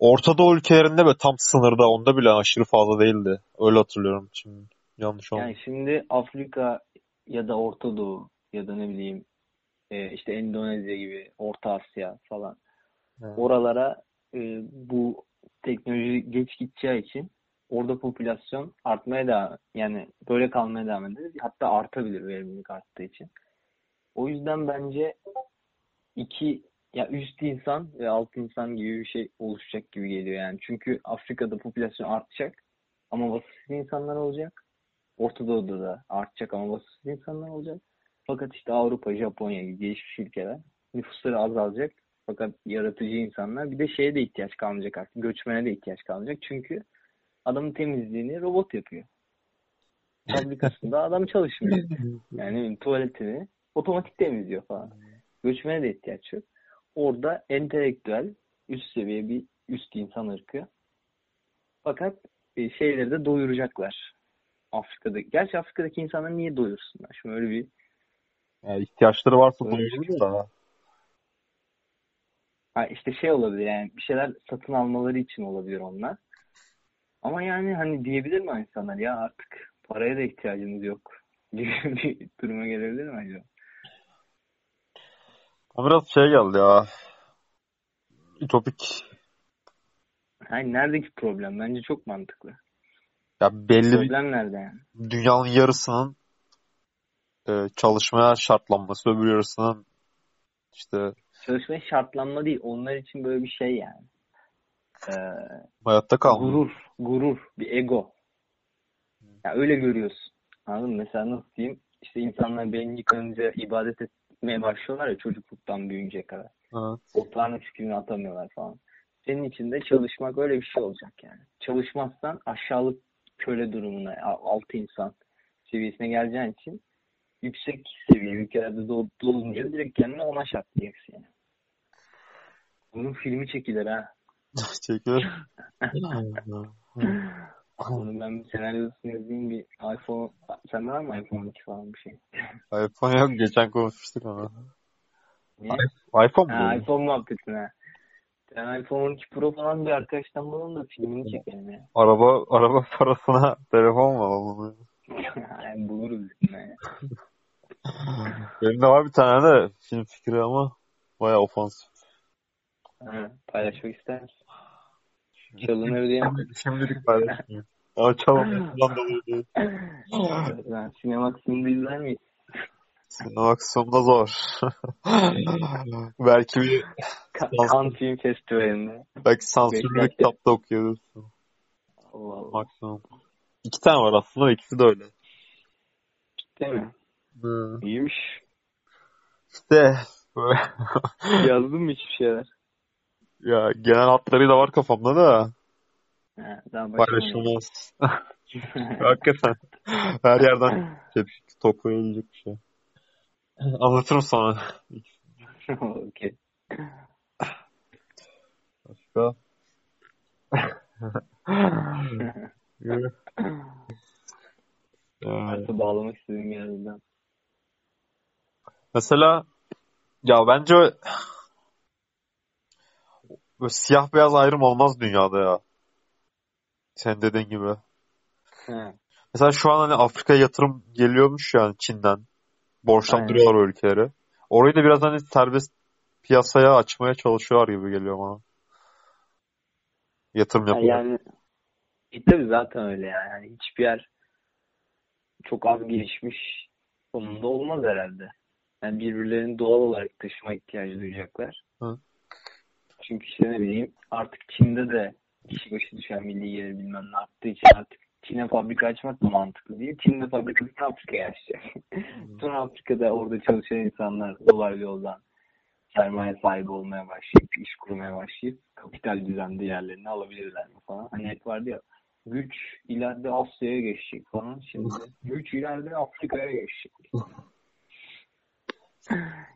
Orta Doğu ülkelerinde böyle tam sınırda onda bile aşırı fazla değildi. Öyle hatırlıyorum. Şimdi yanlış olmadı. Yani şimdi Afrika ya da Orta Doğu ya da ne bileyim e, işte Endonezya gibi Orta Asya falan Evet. oralara e, bu teknoloji geç gideceği için orada popülasyon artmaya devam yani böyle kalmaya devam eder. Hatta artabilir verimlilik arttığı için. O yüzden bence iki ya üst insan ve alt insan gibi bir şey oluşacak gibi geliyor yani. Çünkü Afrika'da popülasyon artacak ama vasıfsız insanlar olacak. Orta Doğu'da da artacak ama vasıfsız insanlar olacak. Fakat işte Avrupa, Japonya gibi gelişmiş ülkeler nüfusları azalacak. Fakat yaratıcı insanlar bir de şeye de ihtiyaç kalmayacak artık. Göçmene de ihtiyaç kalmayacak. Çünkü adamın temizliğini robot yapıyor. Fabrikasında (laughs) adam çalışmıyor. Yani tuvaletini otomatik temizliyor falan. Göçmene de ihtiyaç yok. Orada entelektüel üst seviye bir üst insan ırkı. Fakat e, şeyleri de doyuracaklar. Afrika'da. Gerçi Afrika'daki insanlar niye doyursunlar? Şimdi öyle bir Yani ihtiyaçları varsa doyurur da. ha işte şey olabilir yani bir şeyler satın almaları için olabilir onlar. Ama yani hani diyebilir mi insanlar ya artık paraya da ihtiyacımız yok (laughs) gibi bir duruma gelebilir mi acaba? O biraz şey geldi ya. Ütopik. Hani neredeki problem? Bence çok mantıklı. Ya belli Problem nerede yani? dünyanın yarısının e, çalışmaya şartlanması, öbür yarısının işte Çalışmaya şartlanma değil. Onlar için böyle bir şey yani. Ee, hayatta kalma. gurur, gurur, bir ego. Ya öyle görüyorsun. Anladın mı? Mesela nasıl diyeyim? İşte insanlar beyin yıkanınca ibadet etmeye başlıyorlar ya çocukluktan büyüyünceye kadar. Evet. Otlarına tükürüğünü atamıyorlar falan. Senin için de çalışmak öyle bir şey olacak yani. Çalışmazsan aşağılık köle durumuna, altı insan seviyesine geleceğin için yüksek seviye ülkelerde doğ- doğunca direkt kendini ona şartlayacaksın yani. Bunun filmi çekilir ha. (laughs) Çekilir. (laughs) Bunu ben bir senaryosunu yazayım bir iPhone sende var mı iPhone 12 falan bir şey? (laughs) iPhone yok. Geçen konuşmuştuk ama. Niye? iPhone mu? Ha, iPhone muhabbetine. Ben iPhone 12 Pro falan bir arkadaştan bulalım da filmini çekelim ya. Araba araba parasına telefon mu alalım? (laughs) yani buluruz yine. (laughs) Benim de var bir tane de film fikri ama bayağı ofansif. Ha, paylaşmak ister misin? Çalınır diye mi? Şimdilik paylaşmıyorum. Ama çalınmasından dolayı değil. Ben sinema kısmını izler miyiz? Kısmında zor. (laughs) belki bir Ka- Cannes Film Festivali'nde. belki sansürlü bir kitapta okuyabilirsin. Allah Allah. Maksimum. İki tane var aslında ikisi de öyle. Değil mi? Hı. İyiymiş. İşte Yazdın mı hiçbir şeyler? Ya genel hatlarıyla var kafamda da Ha, paylaşılmaz. (laughs) Hakikaten her yerden tepki toplayabilecek bir şey. Anlatırım sana. Okey. Başka? Yani Artı bağlamak istediğim yerden. mesela ya bence böyle siyah beyaz ayrım olmaz dünyada ya. Sen dediğin gibi. Ha, Mesela şu an hani Afrika'ya yatırım geliyormuş yani Çin'den. Borçlandırıyorlar o ülkeleri. Orayı da biraz hani serbest piyasaya açmaya çalışıyorlar gibi geliyor bana. Yatırım Ha, yapıyor. yani e, tabii zaten öyle yani. yani. Hiçbir yer çok az gelişmiş konumda olmaz herhalde. Yani birbirlerini doğal olarak taşıma ihtiyacı duyacaklar. Hı. Çünkü işte ne bileyim artık Çin'de de kişi başı düşen milli gelir bilmem ne arttığı için artık Çin'e fabrika açmak da mantıklı değil. Çin'de fabrikasını Afrika'ya açacak. Sonra Afrika'da orada çalışan insanlar dolaylı yoldan sermaye sahibi olmaya başlayıp, iş kurmaya başlayıp kapital düzende yerlerini alabilirler mi falan. Hani hep vardı ya güç ileride Asya'ya geçecek falan. Şimdi güç ileride Afrika'ya geçecek.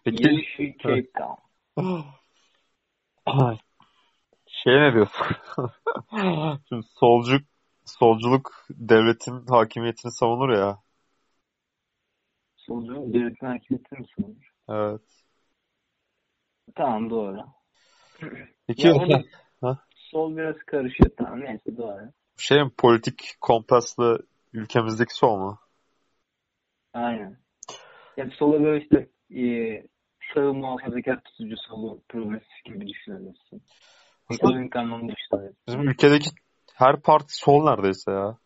Peki şey Cape Town. Şey ne diyorsun? (laughs) Şimdi solcu solculuk devletin hakimiyetini savunur ya. Solcu devletin hakimiyeti mi sunulur? Evet. Tamam doğru. Peki Ya orada Ha? sol biraz karışıyor tamam neyse doğru. şey mi politik kompaslı ülkemizdeki sol mu? Aynen. Yani sola böyle işte e, sağ muhafazakar tutucu solu progresif gibi düşünebilirsin. Ekonomik anlamda düşünebilirsin. Bizim ülkedeki her parti sol neredeyse ya.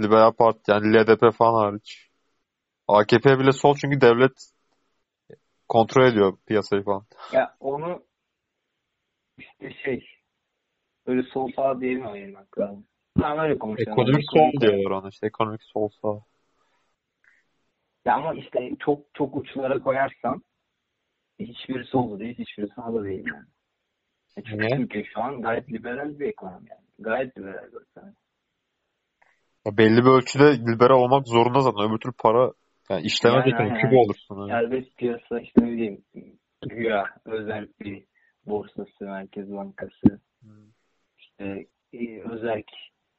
Liberal Parti yani LDP falan hariç. AKP bile sol çünkü devlet kontrol ediyor piyasayı falan. Ya onu işte şey öyle sol sağ diye mi ayırmak lazım? Tamam öyle konuşalım. Ekonomik sol diyorlar ona işte ekonomik sol sağ. Ya ama işte çok çok uçlara koyarsan hiçbiri solda değil, hiçbiri sağda değil yani. E çünkü Niye? Türkiye şu an gayet liberal bir ekonomi yani. Gayet liberal bir ekonomi. Ya belli bir ölçüde liberal olmak zorunda zaten. Öbür türlü para yani işleme Yani, yani, kübü olursun. Yani. Serbest piyasa işte ne bileyim güya özel bir borsası, merkez bankası, işte e, özel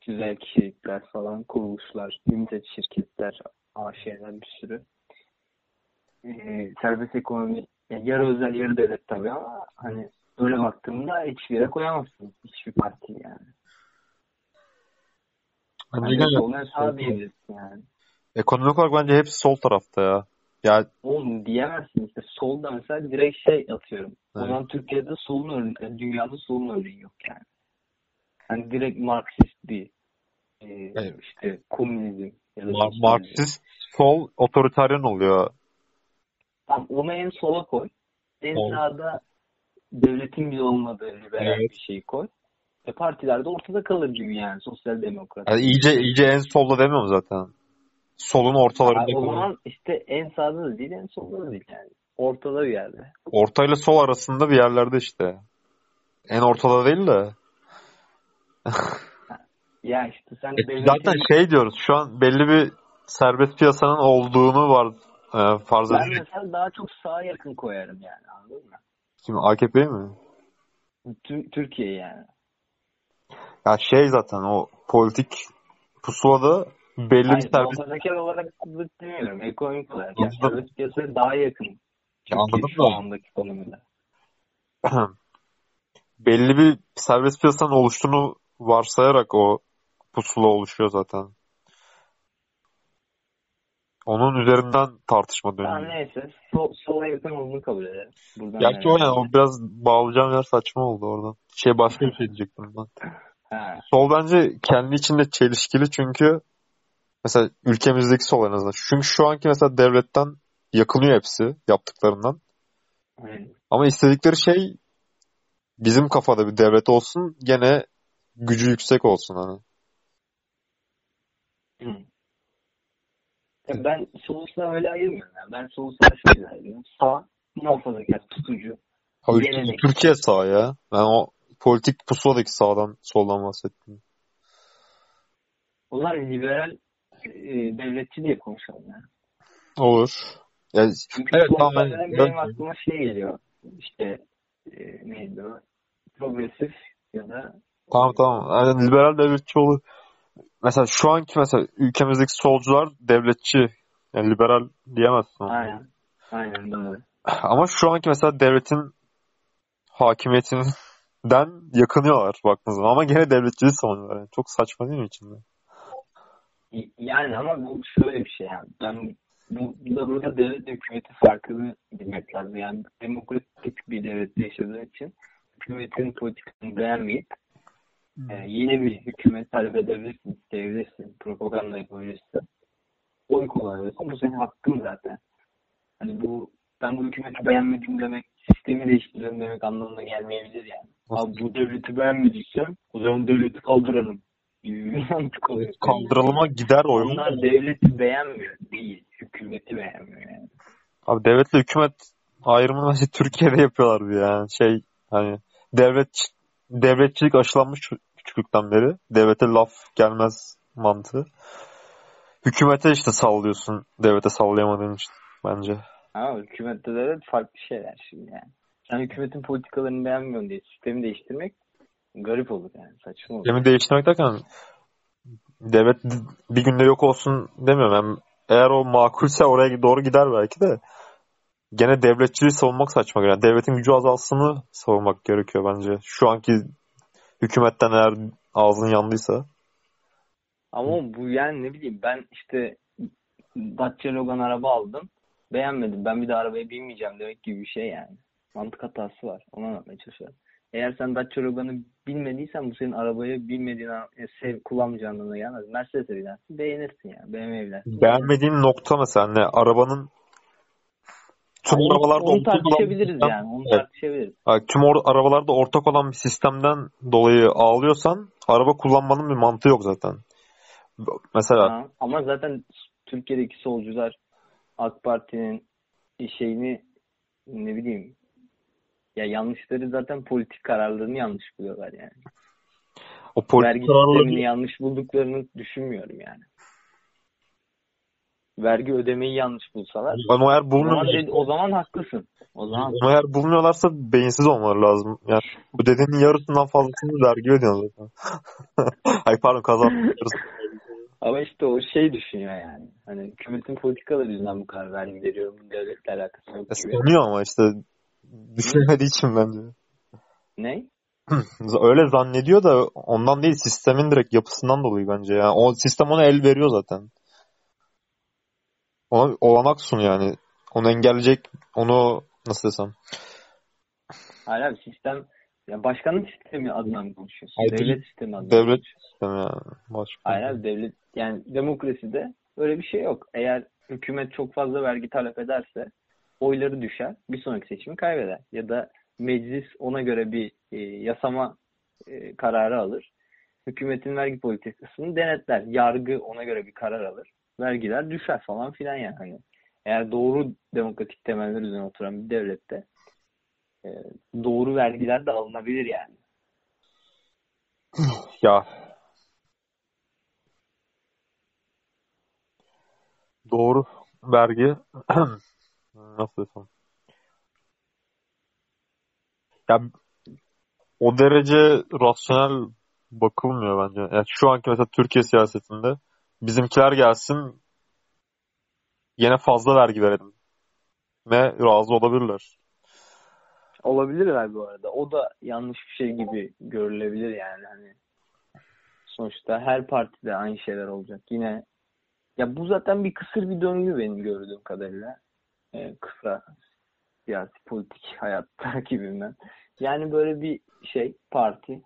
güzel kişilikler falan, kuruluşlar, limited şirketler, AŞ'ler bir sürü. E, serbest ekonomi yani yarı özel yarı devlet tabii ama hani öyle baktığımda hiçbir yere koyamazsın. Hiçbir parti yani. Bence Hani gene sağ diyebilirsin yani. ekonomik olarak bence hepsi sol tarafta ya. Ya Oğlum diyemezsin işte solda mesela direkt şey atıyorum. O Evet. zaman Türkiye'de solun örneği, yani dünyada solun örneği yok yani. Hani direkt Marksist bir e, Evet. işte komünizm ya da Mar-. Marksist sol otoriteryen oluyor. Tamam, onu en sola koy. En Sol. sağda devletin bile olmadığı liberal Evet. bir şey koy. E partiler de ortada kalır gibi yani sosyal demokrat. Yani iyice iyice en solda demiyorum zaten. Solun ortalarında Ha, o zaman işte en sağda da değil en solda da değil yani. Ortada bir yerde. Orta ile sol arasında bir yerlerde işte. En ortada değil de. Ya işte sen E, devletin Zaten şey diyoruz şu an belli bir serbest piyasanın olduğunu var e, farz Ben mesela daha çok sağa yakın koyarım yani anladın mı? Kim AKP mi? Tü- Türkiye yani. Ya şey zaten o politik pusulada belli bir Hayır, serbest muhafazakar olarak zıt demiyorum. Ekonomik olarak. Yani Anladım. piyasaya daha yakın. Türkiye anladım şu da. andaki konumunda. (clears throat) belli bir serbest piyasanın oluştuğunu varsayarak o pusula oluşuyor zaten. Onun üzerinden tartışma dönüyor. neyse. Sol, sola yakın olduğunu kabul edelim. Buradan Gerçi o nereye? yani o biraz bağlayacağım yer saçma oldu oradan. Şey başka bir şey diyecektim ben. Ha. Sol bence kendi içinde çelişkili çünkü mesela ülkemizdeki sol en azından. Çünkü şu anki mesela devletten yakınıyor hepsi yaptıklarından. Aynen. Ama istedikleri şey bizim kafada bir devlet olsun gene gücü yüksek olsun hani. Hı. Ya ben solu sağa öyle ayırmıyorum. Yani. Ben solu sağa şöyle ayırıyorum. Sağ muhafazakar, tutucu. Gelenek. Türkiye sağ ya. Ben o politik pusuladaki sağdan soldan bahsettim. O zaman liberal e, devletçi diye konuşalım yani. Olur. Yani, Çünkü Evet, tamam, ben- dönemde ben- benim aklıma şey geliyor. İşte e, neydi o? Progresif ya da tamam tamam. Yani liberal devletçi olur. Mesela şu anki mesela ülkemizdeki solcular devletçi. Yani liberal diyemezsin. aynen. Aynen doğru. Ama şu anki mesela devletin hakimiyetinden (laughs) yakınıyorlar baktığınız zaman. Ama gene devletçiliği savunuyorlar. Yani çok saçma değil mi içinde? Yani ama bu şöyle bir şey yani. Ben bu burada, burada devlet hükümeti farkını bilmek lazım. Yani demokratik bir devlette yaşadığın için hükümetin politikasını beğenmeyip e, yeni bir hükümet talep edebilirsin, isteyebilirsin, propaganda yapabilirsin. Oy kullanabilirsin. Bu senin hakkın zaten. Hani bu ben bu hükümeti beğenmedim demek, sistemi değiştirelim demek anlamına gelmeyebilir yani. Abi bu devleti beğenmediysem o zaman devleti kaldıralım gibi bir (laughs) mantık oluyor. Gider oyun. Onlar devleti beğenmiyor değil, hükümeti beğenmiyor yani. Abi devletle hükümet ayrımını bence Türkiye'de yapıyorlar bir yani. Şey hani devlet devletçilik aşılanmış küçüklükten beri. Devlete laf gelmez mantığı. Hükümete işte sallıyorsun devlete sallayamadığın için bence. Ama hükümette devlet farklı şeyler şimdi yani. Sen hükümetin politikalarını beğenmiyorsun diye sistemi değiştirmek garip olur yani saçma olur. Sistemi değiştirmek derken devlet bir günde yok olsun demiyorum. Yani eğer o makulse oraya doğru gider belki de gene devletçiliği savunmak saçma. Yani devletin gücü azalsını savunmak gerekiyor bence. Şu anki hükümetten eğer ağzın yandıysa. Ama bu yani ne bileyim ben işte Dacia Logan araba aldım. Beğenmedim. Ben bir de arabaya binmeyeceğim demek gibi bir şey yani. Mantık hatası var. Onu anlatmaya çalışıyorum. Eğer sen Dacia Logan'ı bilmediysen bu senin arabaya bilmediğin sev, kullanmayacağın anlamına gelmez. Mercedes'e binersin. Beğenirsin yani. BMW binersin. Beğenmediğin nokta mesela ne? Arabanın tüm onu, arabalarda onu olan tartışabiliriz yani. Onu Evet. tartışabiliriz. Ha, tüm or- arabalarda ortak olan bir sistemden dolayı ağlıyorsan araba kullanmanın bir mantığı yok zaten. Mesela Ha, ama zaten Türkiye'deki solcular AK Parti'nin şeyini ne bileyim ya yanlışları zaten politik kararlarını yanlış buluyorlar yani. o politik Vergi kararları sistemini yanlış bulduklarını düşünmüyorum yani. Vergi ödemeyi yanlış bulsalar ama eğer o zaman, bulmuyorlar, dedi- o zaman haklısın. O zaman ama eğer bulmuyorlarsa beyinsiz olmaları lazım. Yani bu dediğinin yarısından fazlasını vergi ödüyorlar zaten. (laughs) Ay pardon kazanmıyoruz. ama işte o şey düşünüyor yani. Hani hükümetin politikaları yüzünden bu kadar vergi veriyorum. Devletle alakası yok. Sanıyor ama işte düşünmediği için bence. Ne? Öyle zannediyor da ondan değil sistemin direkt yapısından dolayı bence. Yani o sistem ona el veriyor zaten. Ona olanak sun yani. Onu engelleyecek, onu nasıl desem. Hayır abi sistem ya başkanlık sistemi adına mı konuşuyorsun? Hayır, devlet sistemi adına Devlet sistemi yani. Başka. Hayır abi devlet yani demokraside öyle bir şey yok. Eğer hükümet çok fazla vergi talep ederse oyları düşer. Bir sonraki seçimi kaybeder. Ya da meclis ona göre bir e, yasama e, kararı alır. Hükümetin vergi politikasını denetler. Yargı ona göre bir karar alır. Vergiler düşer falan filan yani. Hani eğer doğru demokratik temeller üzerine oturan bir devlette e, doğru vergiler de alınabilir yani. (laughs) Ya. Doğru. Vergi. (clears throat) Nasıl desem. Ya o derece rasyonel bakılmıyor bence. Yani şu anki mesela Türkiye siyasetinde bizimkiler gelsin yine fazla vergi verelim. Ve razı olabilirler. Olabilir abi bu arada. O da yanlış bir şey gibi görülebilir yani hani. Sonuçta her partide aynı şeyler olacak. Yine ya bu zaten bir kısır bir döngü benim gördüğüm kadarıyla. Ee, kısa siyasi politik (laughs) hayat takibinden. Yani böyle bir şey parti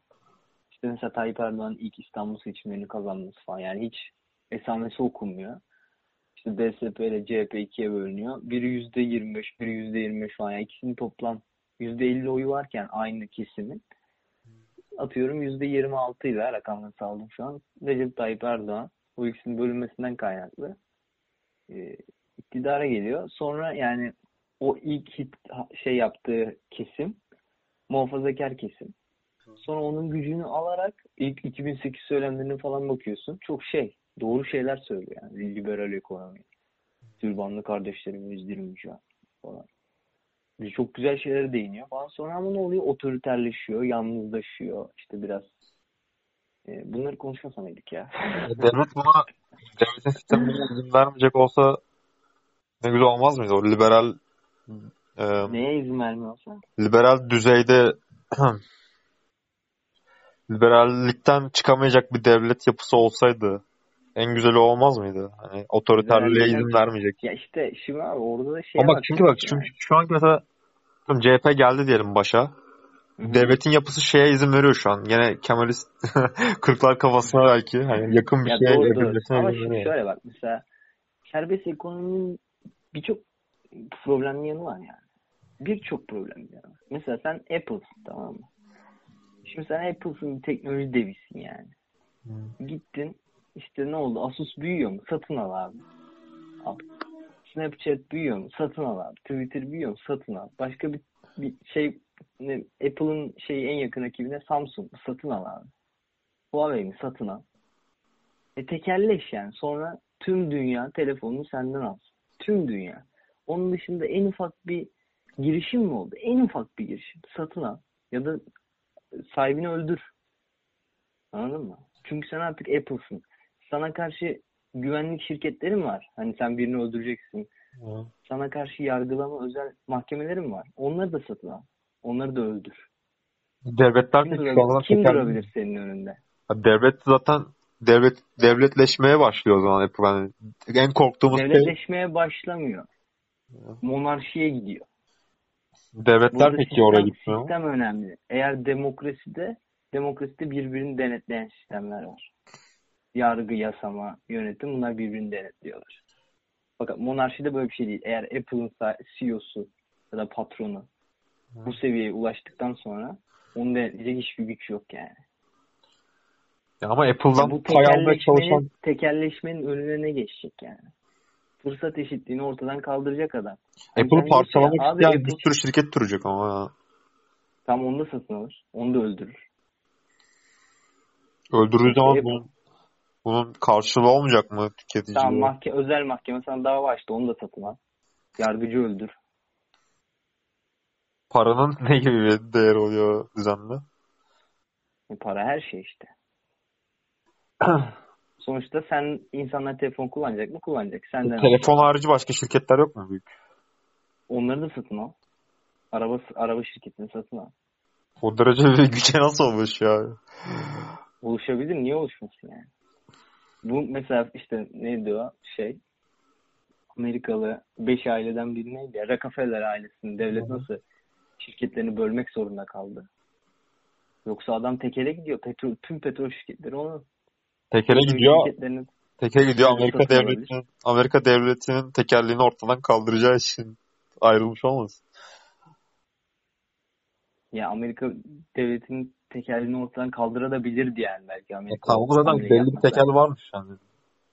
işte mesela Tayyip Erdoğan ilk İstanbul seçimlerini kazanması falan yani hiç esamesi okunmuyor. İşte DSP ile CHP ikiye bölünüyor. Biri yüzde yirmi beş, biri yüzde yirmi beş falan. Yani ikisinin toplam yüzde elli oyu varken aynı kesimin atıyorum yüzde yirmi altı ile rakamını saldım şu an. Recep Tayyip Erdoğan bu ikisinin bölünmesinden kaynaklı e, iktidara geliyor. Sonra yani o ilk hit şey yaptığı kesim muhafazakar kesim. Sonra onun gücünü alarak ilk 2008 söylemlerine falan bakıyorsun. Çok şey, doğru şeyler söylüyor yani. Liberal ekonomi. Türbanlı kardeşlerimi üzdirmeyeceğim falan. Bir çok güzel şeylere değiniyor falan. Sonra ama ne oluyor? Otoriterleşiyor, yalnızlaşıyor. İşte biraz e, bunları konuşmasam mıydık ya? Devlet buna devletin sistemine izin vermeyecek olsa ne güzel olmaz mıydı? O liberal e, Neye izin vermiyorsa? liberal düzeyde (clears throat) liberallikten çıkamayacak bir devlet yapısı olsaydı en güzeli olmaz mıydı? Hani otoriterliğe izin vermeyecek. Ya işte şimdi abi orada da şey Ama bak çünkü bak çünkü şu an mesela CHP geldi diyelim başa. Devletin yapısı şeye izin veriyor şu an. Gene Kemalist (laughs) kırklar kafasına belki hani yakın bir Ya şeye doğru doğru. Ama şimdi şöyle bak mesela serbest ekonominin birçok problemli yanı var yani. Birçok problemli yanı var. Mesela sen Apple'sın tamam mı? Şimdi sen Apple'sın bir teknoloji devisin yani. Gittin işte ne oldu? Asus büyüyor mu? Satın al abi. Al. Snapchat büyüyor mu? Satın al abi. Twitter büyüyor mu? Satın al. Başka bir, bir şey Apple'ın şeyi en yakın rakibine Samsung. Satın al abi. Huawei mi? Satın al. E tekelleş yani. Sonra tüm dünya telefonunu senden alsın. Tüm dünya. Onun dışında en ufak bir girişim mi oldu? En ufak bir girişim. Satın al. Ya da sahibini öldür. Anladın mı? Çünkü sen artık Apple'sın. Sana karşı güvenlik şirketlerin var. Hani sen birini öldüreceksin. Hı. Sana karşı yargılama özel mahkemelerin var. Onları da satın al. Onları da öldür. Devletler Kim, de durabilir, kim tekel- durabilir senin önünde? Ya Devlet zaten devlet devletleşmeye başlıyor o zaman Apple. Yani en korktuğumuz şey Devletleşmeye başlamıyor. Monarşiye gidiyor. devletler Burada peki oraya gitmiyor. sistem önemli. Eğer demokraside demokraside birbirini denetleyen sistemler var. Yargı, yasama, yönetim bunlar birbirini denetliyorlar. Fakat monarşide böyle bir şey değil. Eğer Apple'ın CEO'su ya da patronu bu seviyeye ulaştıktan sonra onu denetleyecek hiçbir güç yok yani. Ya ama Apple'dan bu pay almaya çalışan tekelleşmenin, önüne ne geçecek yani? Fırsat eşitliğini ortadan kaldıracak adam. Apple'ı sen diyorsun ya, parçalamak isteyen Apple- bir sürü şirket duracak ama. Tam onu da satın alır. Onu da öldürür. Öldürdüğü zaman Apple- bunun, karşılığı olmayacak mı tüketiciye? Tamam mahke özel mahkeme sana dava açtı. Onu da satın al. Yargıcı öldür. Paranın ne gibi bir değeri oluyor düzende? E, para her şey işte. (clears throat) Sonuçta sen insanlar telefon kullanacak mı? Kullanacak. Senden al. Telefon harici başka şirketler yok mu büyük? Onları da satın al. Araba araba şirketini satın al. O derece bir güce nasıl olmuş ya? Oluşabilir. Niye oluşmasın yani? Bu mesela işte neydi o şey? Amerikalı 5 aileden biri neydi ya? Rockefeller ailesinin devlet Hı hı. nasıl şirketlerini bölmek zorunda kaldı? Yoksa adam tekele gidiyor. Petrol, tüm petrol şirketleri onun. Tekele gidiyor, şirketlerinin teke gidiyor Amerika devletinin Amerika devletinin tekerleğini ortadan kaldıracağı için ayrılmış olmasın? ya Amerika devletinin tekelini ortadan kaldırabilirdi yani belki Amerika. tamam hamle belli bir tekel varmış yani.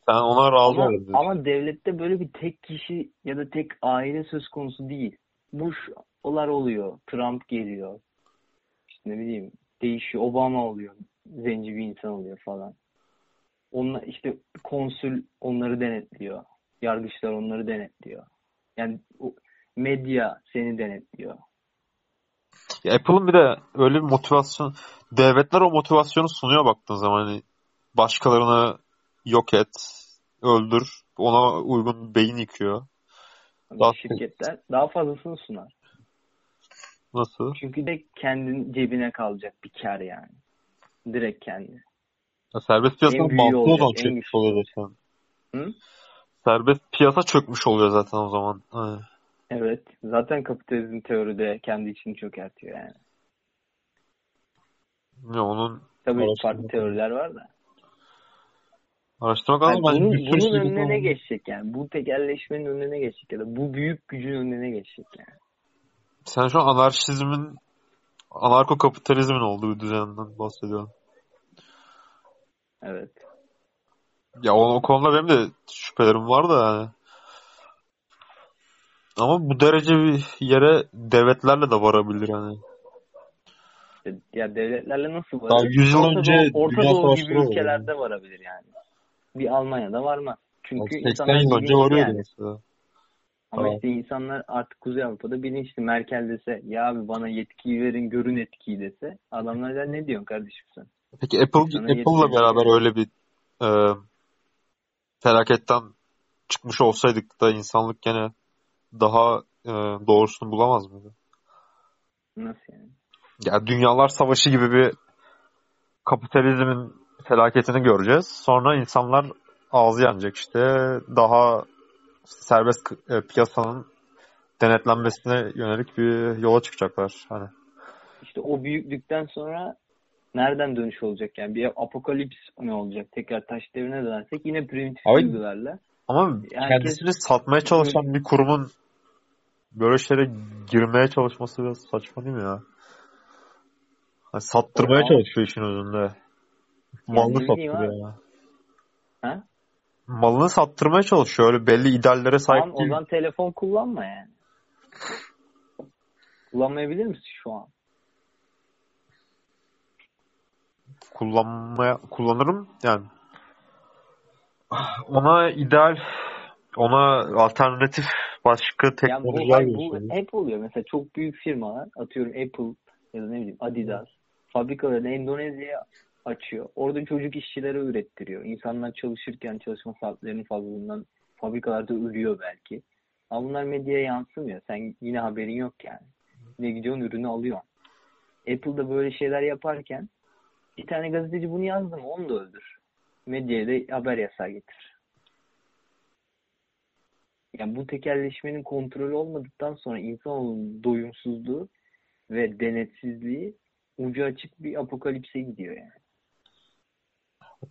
Sen ona razı Ama, olabilirsin. ama devlette böyle bir tek kişi ya da tek aile söz konusu değil. Bush'lar oluyor. Trump geliyor. İşte ne bileyim değişiyor. Obama oluyor. Zenci bir insan oluyor falan. Onlar işte konsül onları denetliyor. Yargıçlar onları denetliyor. Yani medya seni denetliyor. Apple'ın bir de öyle bir motivasyon devletler o motivasyonu sunuyor baktığın zaman hani başkalarını yok et, öldür, ona uygun beyin yıkıyor. Ama Daha- şirketler daha fazlasını sunar. Nasıl? Çünkü de kendin cebine kalacak bir kar yani. Direkt kendi. Ya serbest piyasanın mantığı o zaman çökmüş oluyor zaten. Hı? Serbest piyasa çökmüş oluyor zaten o zaman. Hani. Evet. Zaten kapitalizm teoride kendi içini çökertiyor yani. Ya onun Tabii Araştırma farklı teoriler var da. araştırmak Yani lazım. Bence bunun, bunun önüne ne geçecek yani? Bu tekelleşmenin önüne ne geçecek ya da bu büyük gücün önüne ne geçecek yani? Sen şu an anarşizmin anarko kapitalizmin olduğu düzenden bahsediyorsun. Evet. Ya o, o konuda benim de şüphelerim var da yani. Ama bu derece bir yere devletlerle de varabilir hani. Ya devletlerle nasıl Daha varabilir? 100 yıl Orta önce Doğu, Orta dünya Doğu gibi ülkelerde varabilir yani. Bir Almanya'da varmaz. Çünkü 80 insanlar yıl önce varıyordu yani. mesela. Ama Tamam. işte insanlar artık Kuzey Avrupa'da bilinçli. Merkel dese ya abi bana yetkiyi verin görün etkiyi dese adamlar der ne diyorsun kardeşim sen? Peki Apple Sana Apple'la beraber öyle bir e, felaketten çıkmış olsaydık da insanlık gene daha e, doğrusunu bulamaz mıydı? Nasıl yani? Ya Dünyalar Savaşı gibi bir kapitalizmin felaketini göreceğiz. Sonra insanlar ağzı yanacak işte. Daha serbest e, piyasanın denetlenmesine yönelik bir yola çıkacaklar. Hani İşte o büyüklükten sonra nereden dönüş olacak yani? Bir apokalips mi olacak? Tekrar taş devrine dönersek yine primitif Abi- duygularla. ama Herkes- kendisini satmaya çalışan bir kurumun böyle şeylere girmeye çalışması biraz saçma değil mi ya? Hani sattırmaya Ama- çalışıyor işin özünde. Malını bileyim sattırıyor ya. Ha? Malını sattırmaya çalışıyor. Öyle belli ideallere sahip Tamam o değil. zaman telefon kullanma yani. Kullanmayabilir misin şu an? kullanmaya kullanırım yani ona ideal ona alternatif başka Yani bu, teknolojiler hayır, bu gösteriyor. hep oluyor. Mesela çok büyük firmalar atıyorum Apple ya da ne bileyim Adidas fabrikalarını Endonezya'ya açıyor. Orada çocuk işçilere ürettiriyor. İnsanlar çalışırken çalışma saatlerinin fazlalığından fabrikalarda ölüyor belki. Ama bunlar medyaya yansımıyor. Sen yine haberin yok yani. Ne gidiyorsun ürünü alıyorsun. Apple'da böyle şeyler yaparken bir tane gazeteci bunu yazdı mı onu da öldür. Medyaya da haber yasağı getir. Yani bu tekelleşmenin kontrolü olmadıktan sonra insanoğlunun doyumsuzluğu ve denetsizliği ucu açık bir apokalipse gidiyor yani.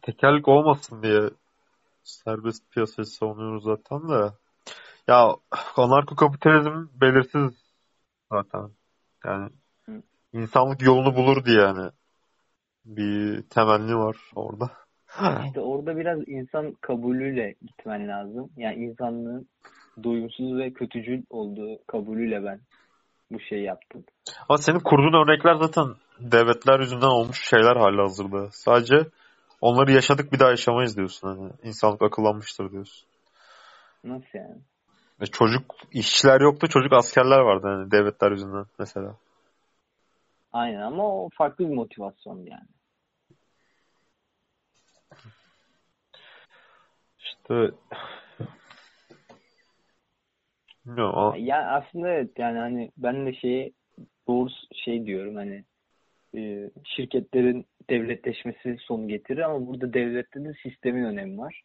Tekellik olmasın diye serbest piyasayı savunuyoruz zaten de. Ya anarko-kapitalizm belirsiz zaten. Yani Hı. insanlık yolunu bulur diye yani bir temenni var orada. İşte orada biraz insan kabulüyle gitmen lazım. Yani insanlığın doyumsuz ve kötücül olduğu kabulüyle ben bu şeyi yaptım. Ama senin kurduğun örnekler zaten devletler yüzünden olmuş şeyler hali hazırda. Sadece onları yaşadık bir daha yaşamayız diyorsun hani. İnsanlık akıllanmıştır diyorsun. Nasıl yani? Ve çocuk işçiler yoktu, çocuk askerler vardı hani devletler yüzünden mesela. Aynen ama o farklı bir motivasyon yani. Bilmiyorum ama Ya aslında evet yani hani ben de şeye doğru şey diyorum hani e, şirketlerin devletleşmesi sonu getirir ama burada devlette de sistemin önemi var.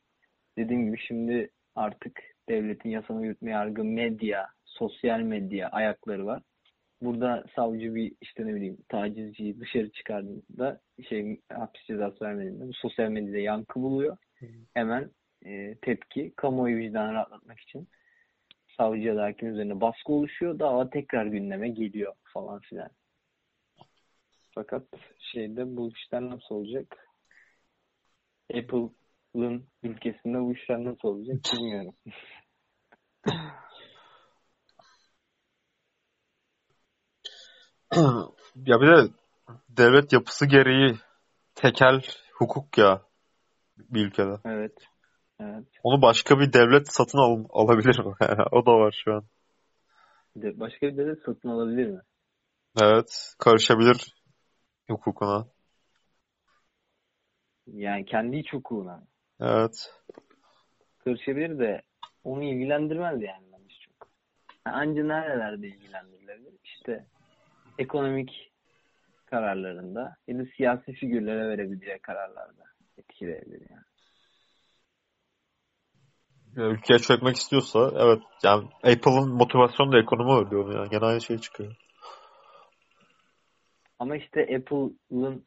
Dediğim gibi şimdi artık devletin yasama yürütme yargı medya, sosyal medya ayakları var. Burada savcı bir işte ne bileyim tacizciyi dışarı çıkardığında şey hapis cezası vermediğinde bu sosyal medyada yankı buluyor. Hemen e, tepki kamuoyu vicdanını rahatlatmak için savcı ya da hakim üzerine baskı oluşuyor. Dava tekrar gündeme geliyor falan filan. Fakat şeyde bu işler nasıl olacak? Apple'ın ülkesinde bu işler nasıl olacak bilmiyorum. (laughs) ya bir de devlet yapısı gereği tekel hukuk ya bir ülkede. evet. Evet. Onu başka bir devlet satın al alabilir mi? (laughs) Yani o da var şu an. De başka bir devlet satın alabilir mi? Evet, karışabilir hukukuna. Yani kendi iç hukukuna. Evet. Karışabilir de onu ilgilendirmez yani bence çok. Ha, Anca nerelerde ilgilendirilebilir? İşte ekonomik kararlarında ya da siyasi figürlere verebileceği kararlarda etkileyebilir yani. Ülkeye çökmek istiyorsa evet yani Apple'ın motivasyonu da ekonomi öyle yani. Gene aynı şey çıkıyor. Ama işte Apple'ın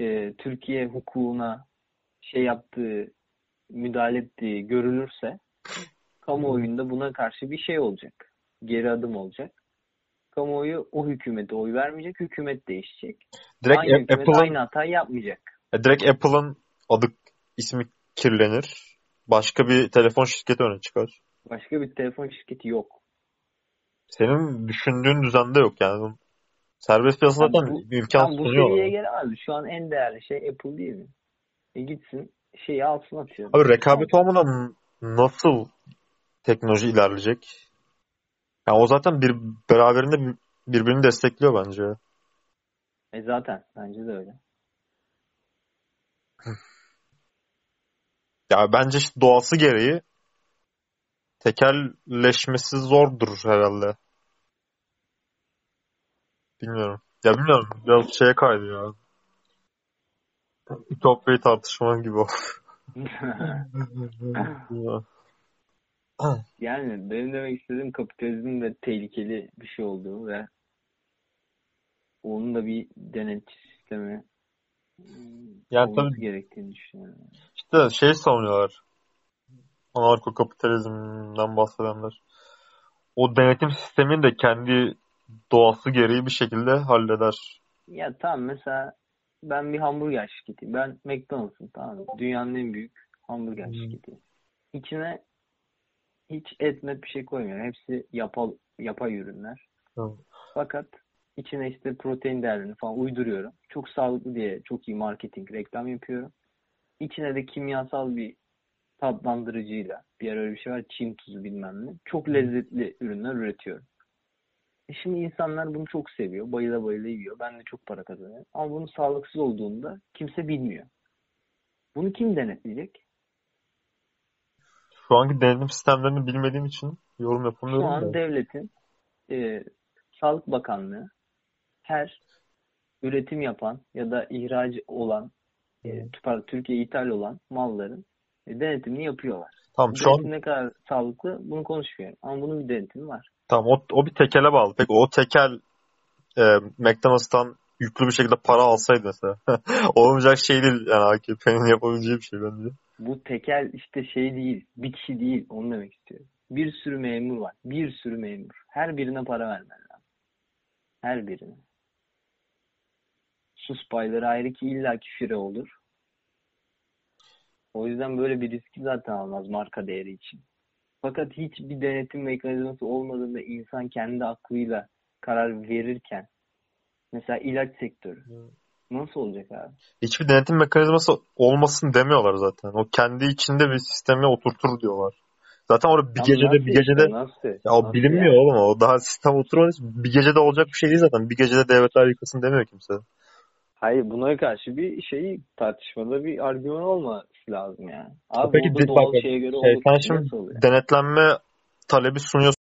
e, Türkiye hukukuna şey yaptığı, müdahale ettiği görülürse kamuoyunda buna karşı bir şey olacak. Geri adım olacak. Kamuoyu o hükümete oy vermeyecek, hükümet değişecek. Direkt aynı hükümet Apple'ın aynı hatayı yapmayacak. e, direkt Apple'ın adı ismi kirlenir. Başka bir telefon şirketi öne çıkar. Başka bir telefon şirketi yok. Senin düşündüğün düzende yok yani. Serbest piyasa Yani zaten bu- bir imkan Tam bu sunuyor. seviyeye ona. gelemez. Şu an en değerli şey Apple değil mi? E gitsin şeyi alsın atıyor. Abi rekabet olmadan nasıl teknoloji ilerleyecek? Ya o zaten bir beraberinde bir- birbirini destekliyor bence. E zaten bence de öyle. (laughs) Ya bence işte doğası gereği tekelleşmesi zordur herhalde. Bilmiyorum. Ya bilmiyorum. Biraz şeye kaydı ya. Ütopyayı tartışma gibi oldu. (laughs) Yani benim demek istediğim kapitalizmin de tehlikeli bir şey olduğu ve onun da bir denetçi sistemi Yani tabii gerektiğini düşünüyorum. İşte şey savunuyorlar. Anarko kapitalizmden bahsedenler. O denetim sistemini de kendi doğası gereği bir şekilde halleder. Ya tamam mesela ben bir hamburger şirketiyim. Ben McDonald's'ım tamam? Dünyanın en büyük hamburger Hmm. şirketi. İçine hiç et met bir şey koymuyorum. Hepsi yapal, yapay ürünler. Hı. Fakat içine işte protein değerlerini falan uyduruyorum. Çok sağlıklı diye çok iyi marketing, reklam yapıyorum. İçine de kimyasal bir tatlandırıcıyla bir ara öyle bir şey var çim tuzu bilmem ne. Çok lezzetli ürünler üretiyorum. E şimdi insanlar bunu çok seviyor. Bayıla bayıla yiyor. Ben de çok para kazanıyorum. Ama bunun sağlıksız olduğunda kimse bilmiyor. Bunu kim denetleyecek? Şu anki denetim sistemlerini bilmediğim için yorum Şu yapamıyorum an da. devletin e, Sağlık Bakanlığı her üretim yapan ya da ihraç olan e, pardon, Türkiye'ye ithal olan malların e, denetimini yapıyorlar. Tamam şu an ne kadar sağlıklı bunu konuşmuyorum. Ama bunun bir denetimi var. tamam o, o bir tekele bağlı. Peki o tekel e, McDonald's'tan yüklü bir şekilde para alsaydı mesela. (laughs) Olmayacak şey değil yani AKP'nin yapabileceği bir şey bence. Bu tekel işte şey değil, bir kişi değil. Onu demek istiyorum. Bir sürü memur var. Bir sürü memur. Her birine para vermen lazım. Her birine. Sus payları ayrı ki illaki fire olur. O yüzden böyle bir riski zaten almaz marka değeri için. Fakat hiçbir denetim mekanizması olmadığında insan kendi aklıyla karar verirken mesela ilaç sektörü nasıl olacak abi? Hiçbir denetim mekanizması olmasın demiyorlar zaten. O kendi içinde bir sisteme oturtur diyorlar. Zaten orada bir Ama gecede nasıl bir işte, gecede nasıl? ya o Nasıl bilinmiyor yani? oğlum o daha sistem oturmadığı için bir gecede olacak bir şey değil zaten. Bir gecede devletler yıkılsın demiyor kimse. Hayır buna karşı bir şey tartışmada bir argüman olması lazım yani. Abi Peki burada doğal bak- şeye göre Şey, sen şimdi oluyor? denetlenme talebi sunuyorsun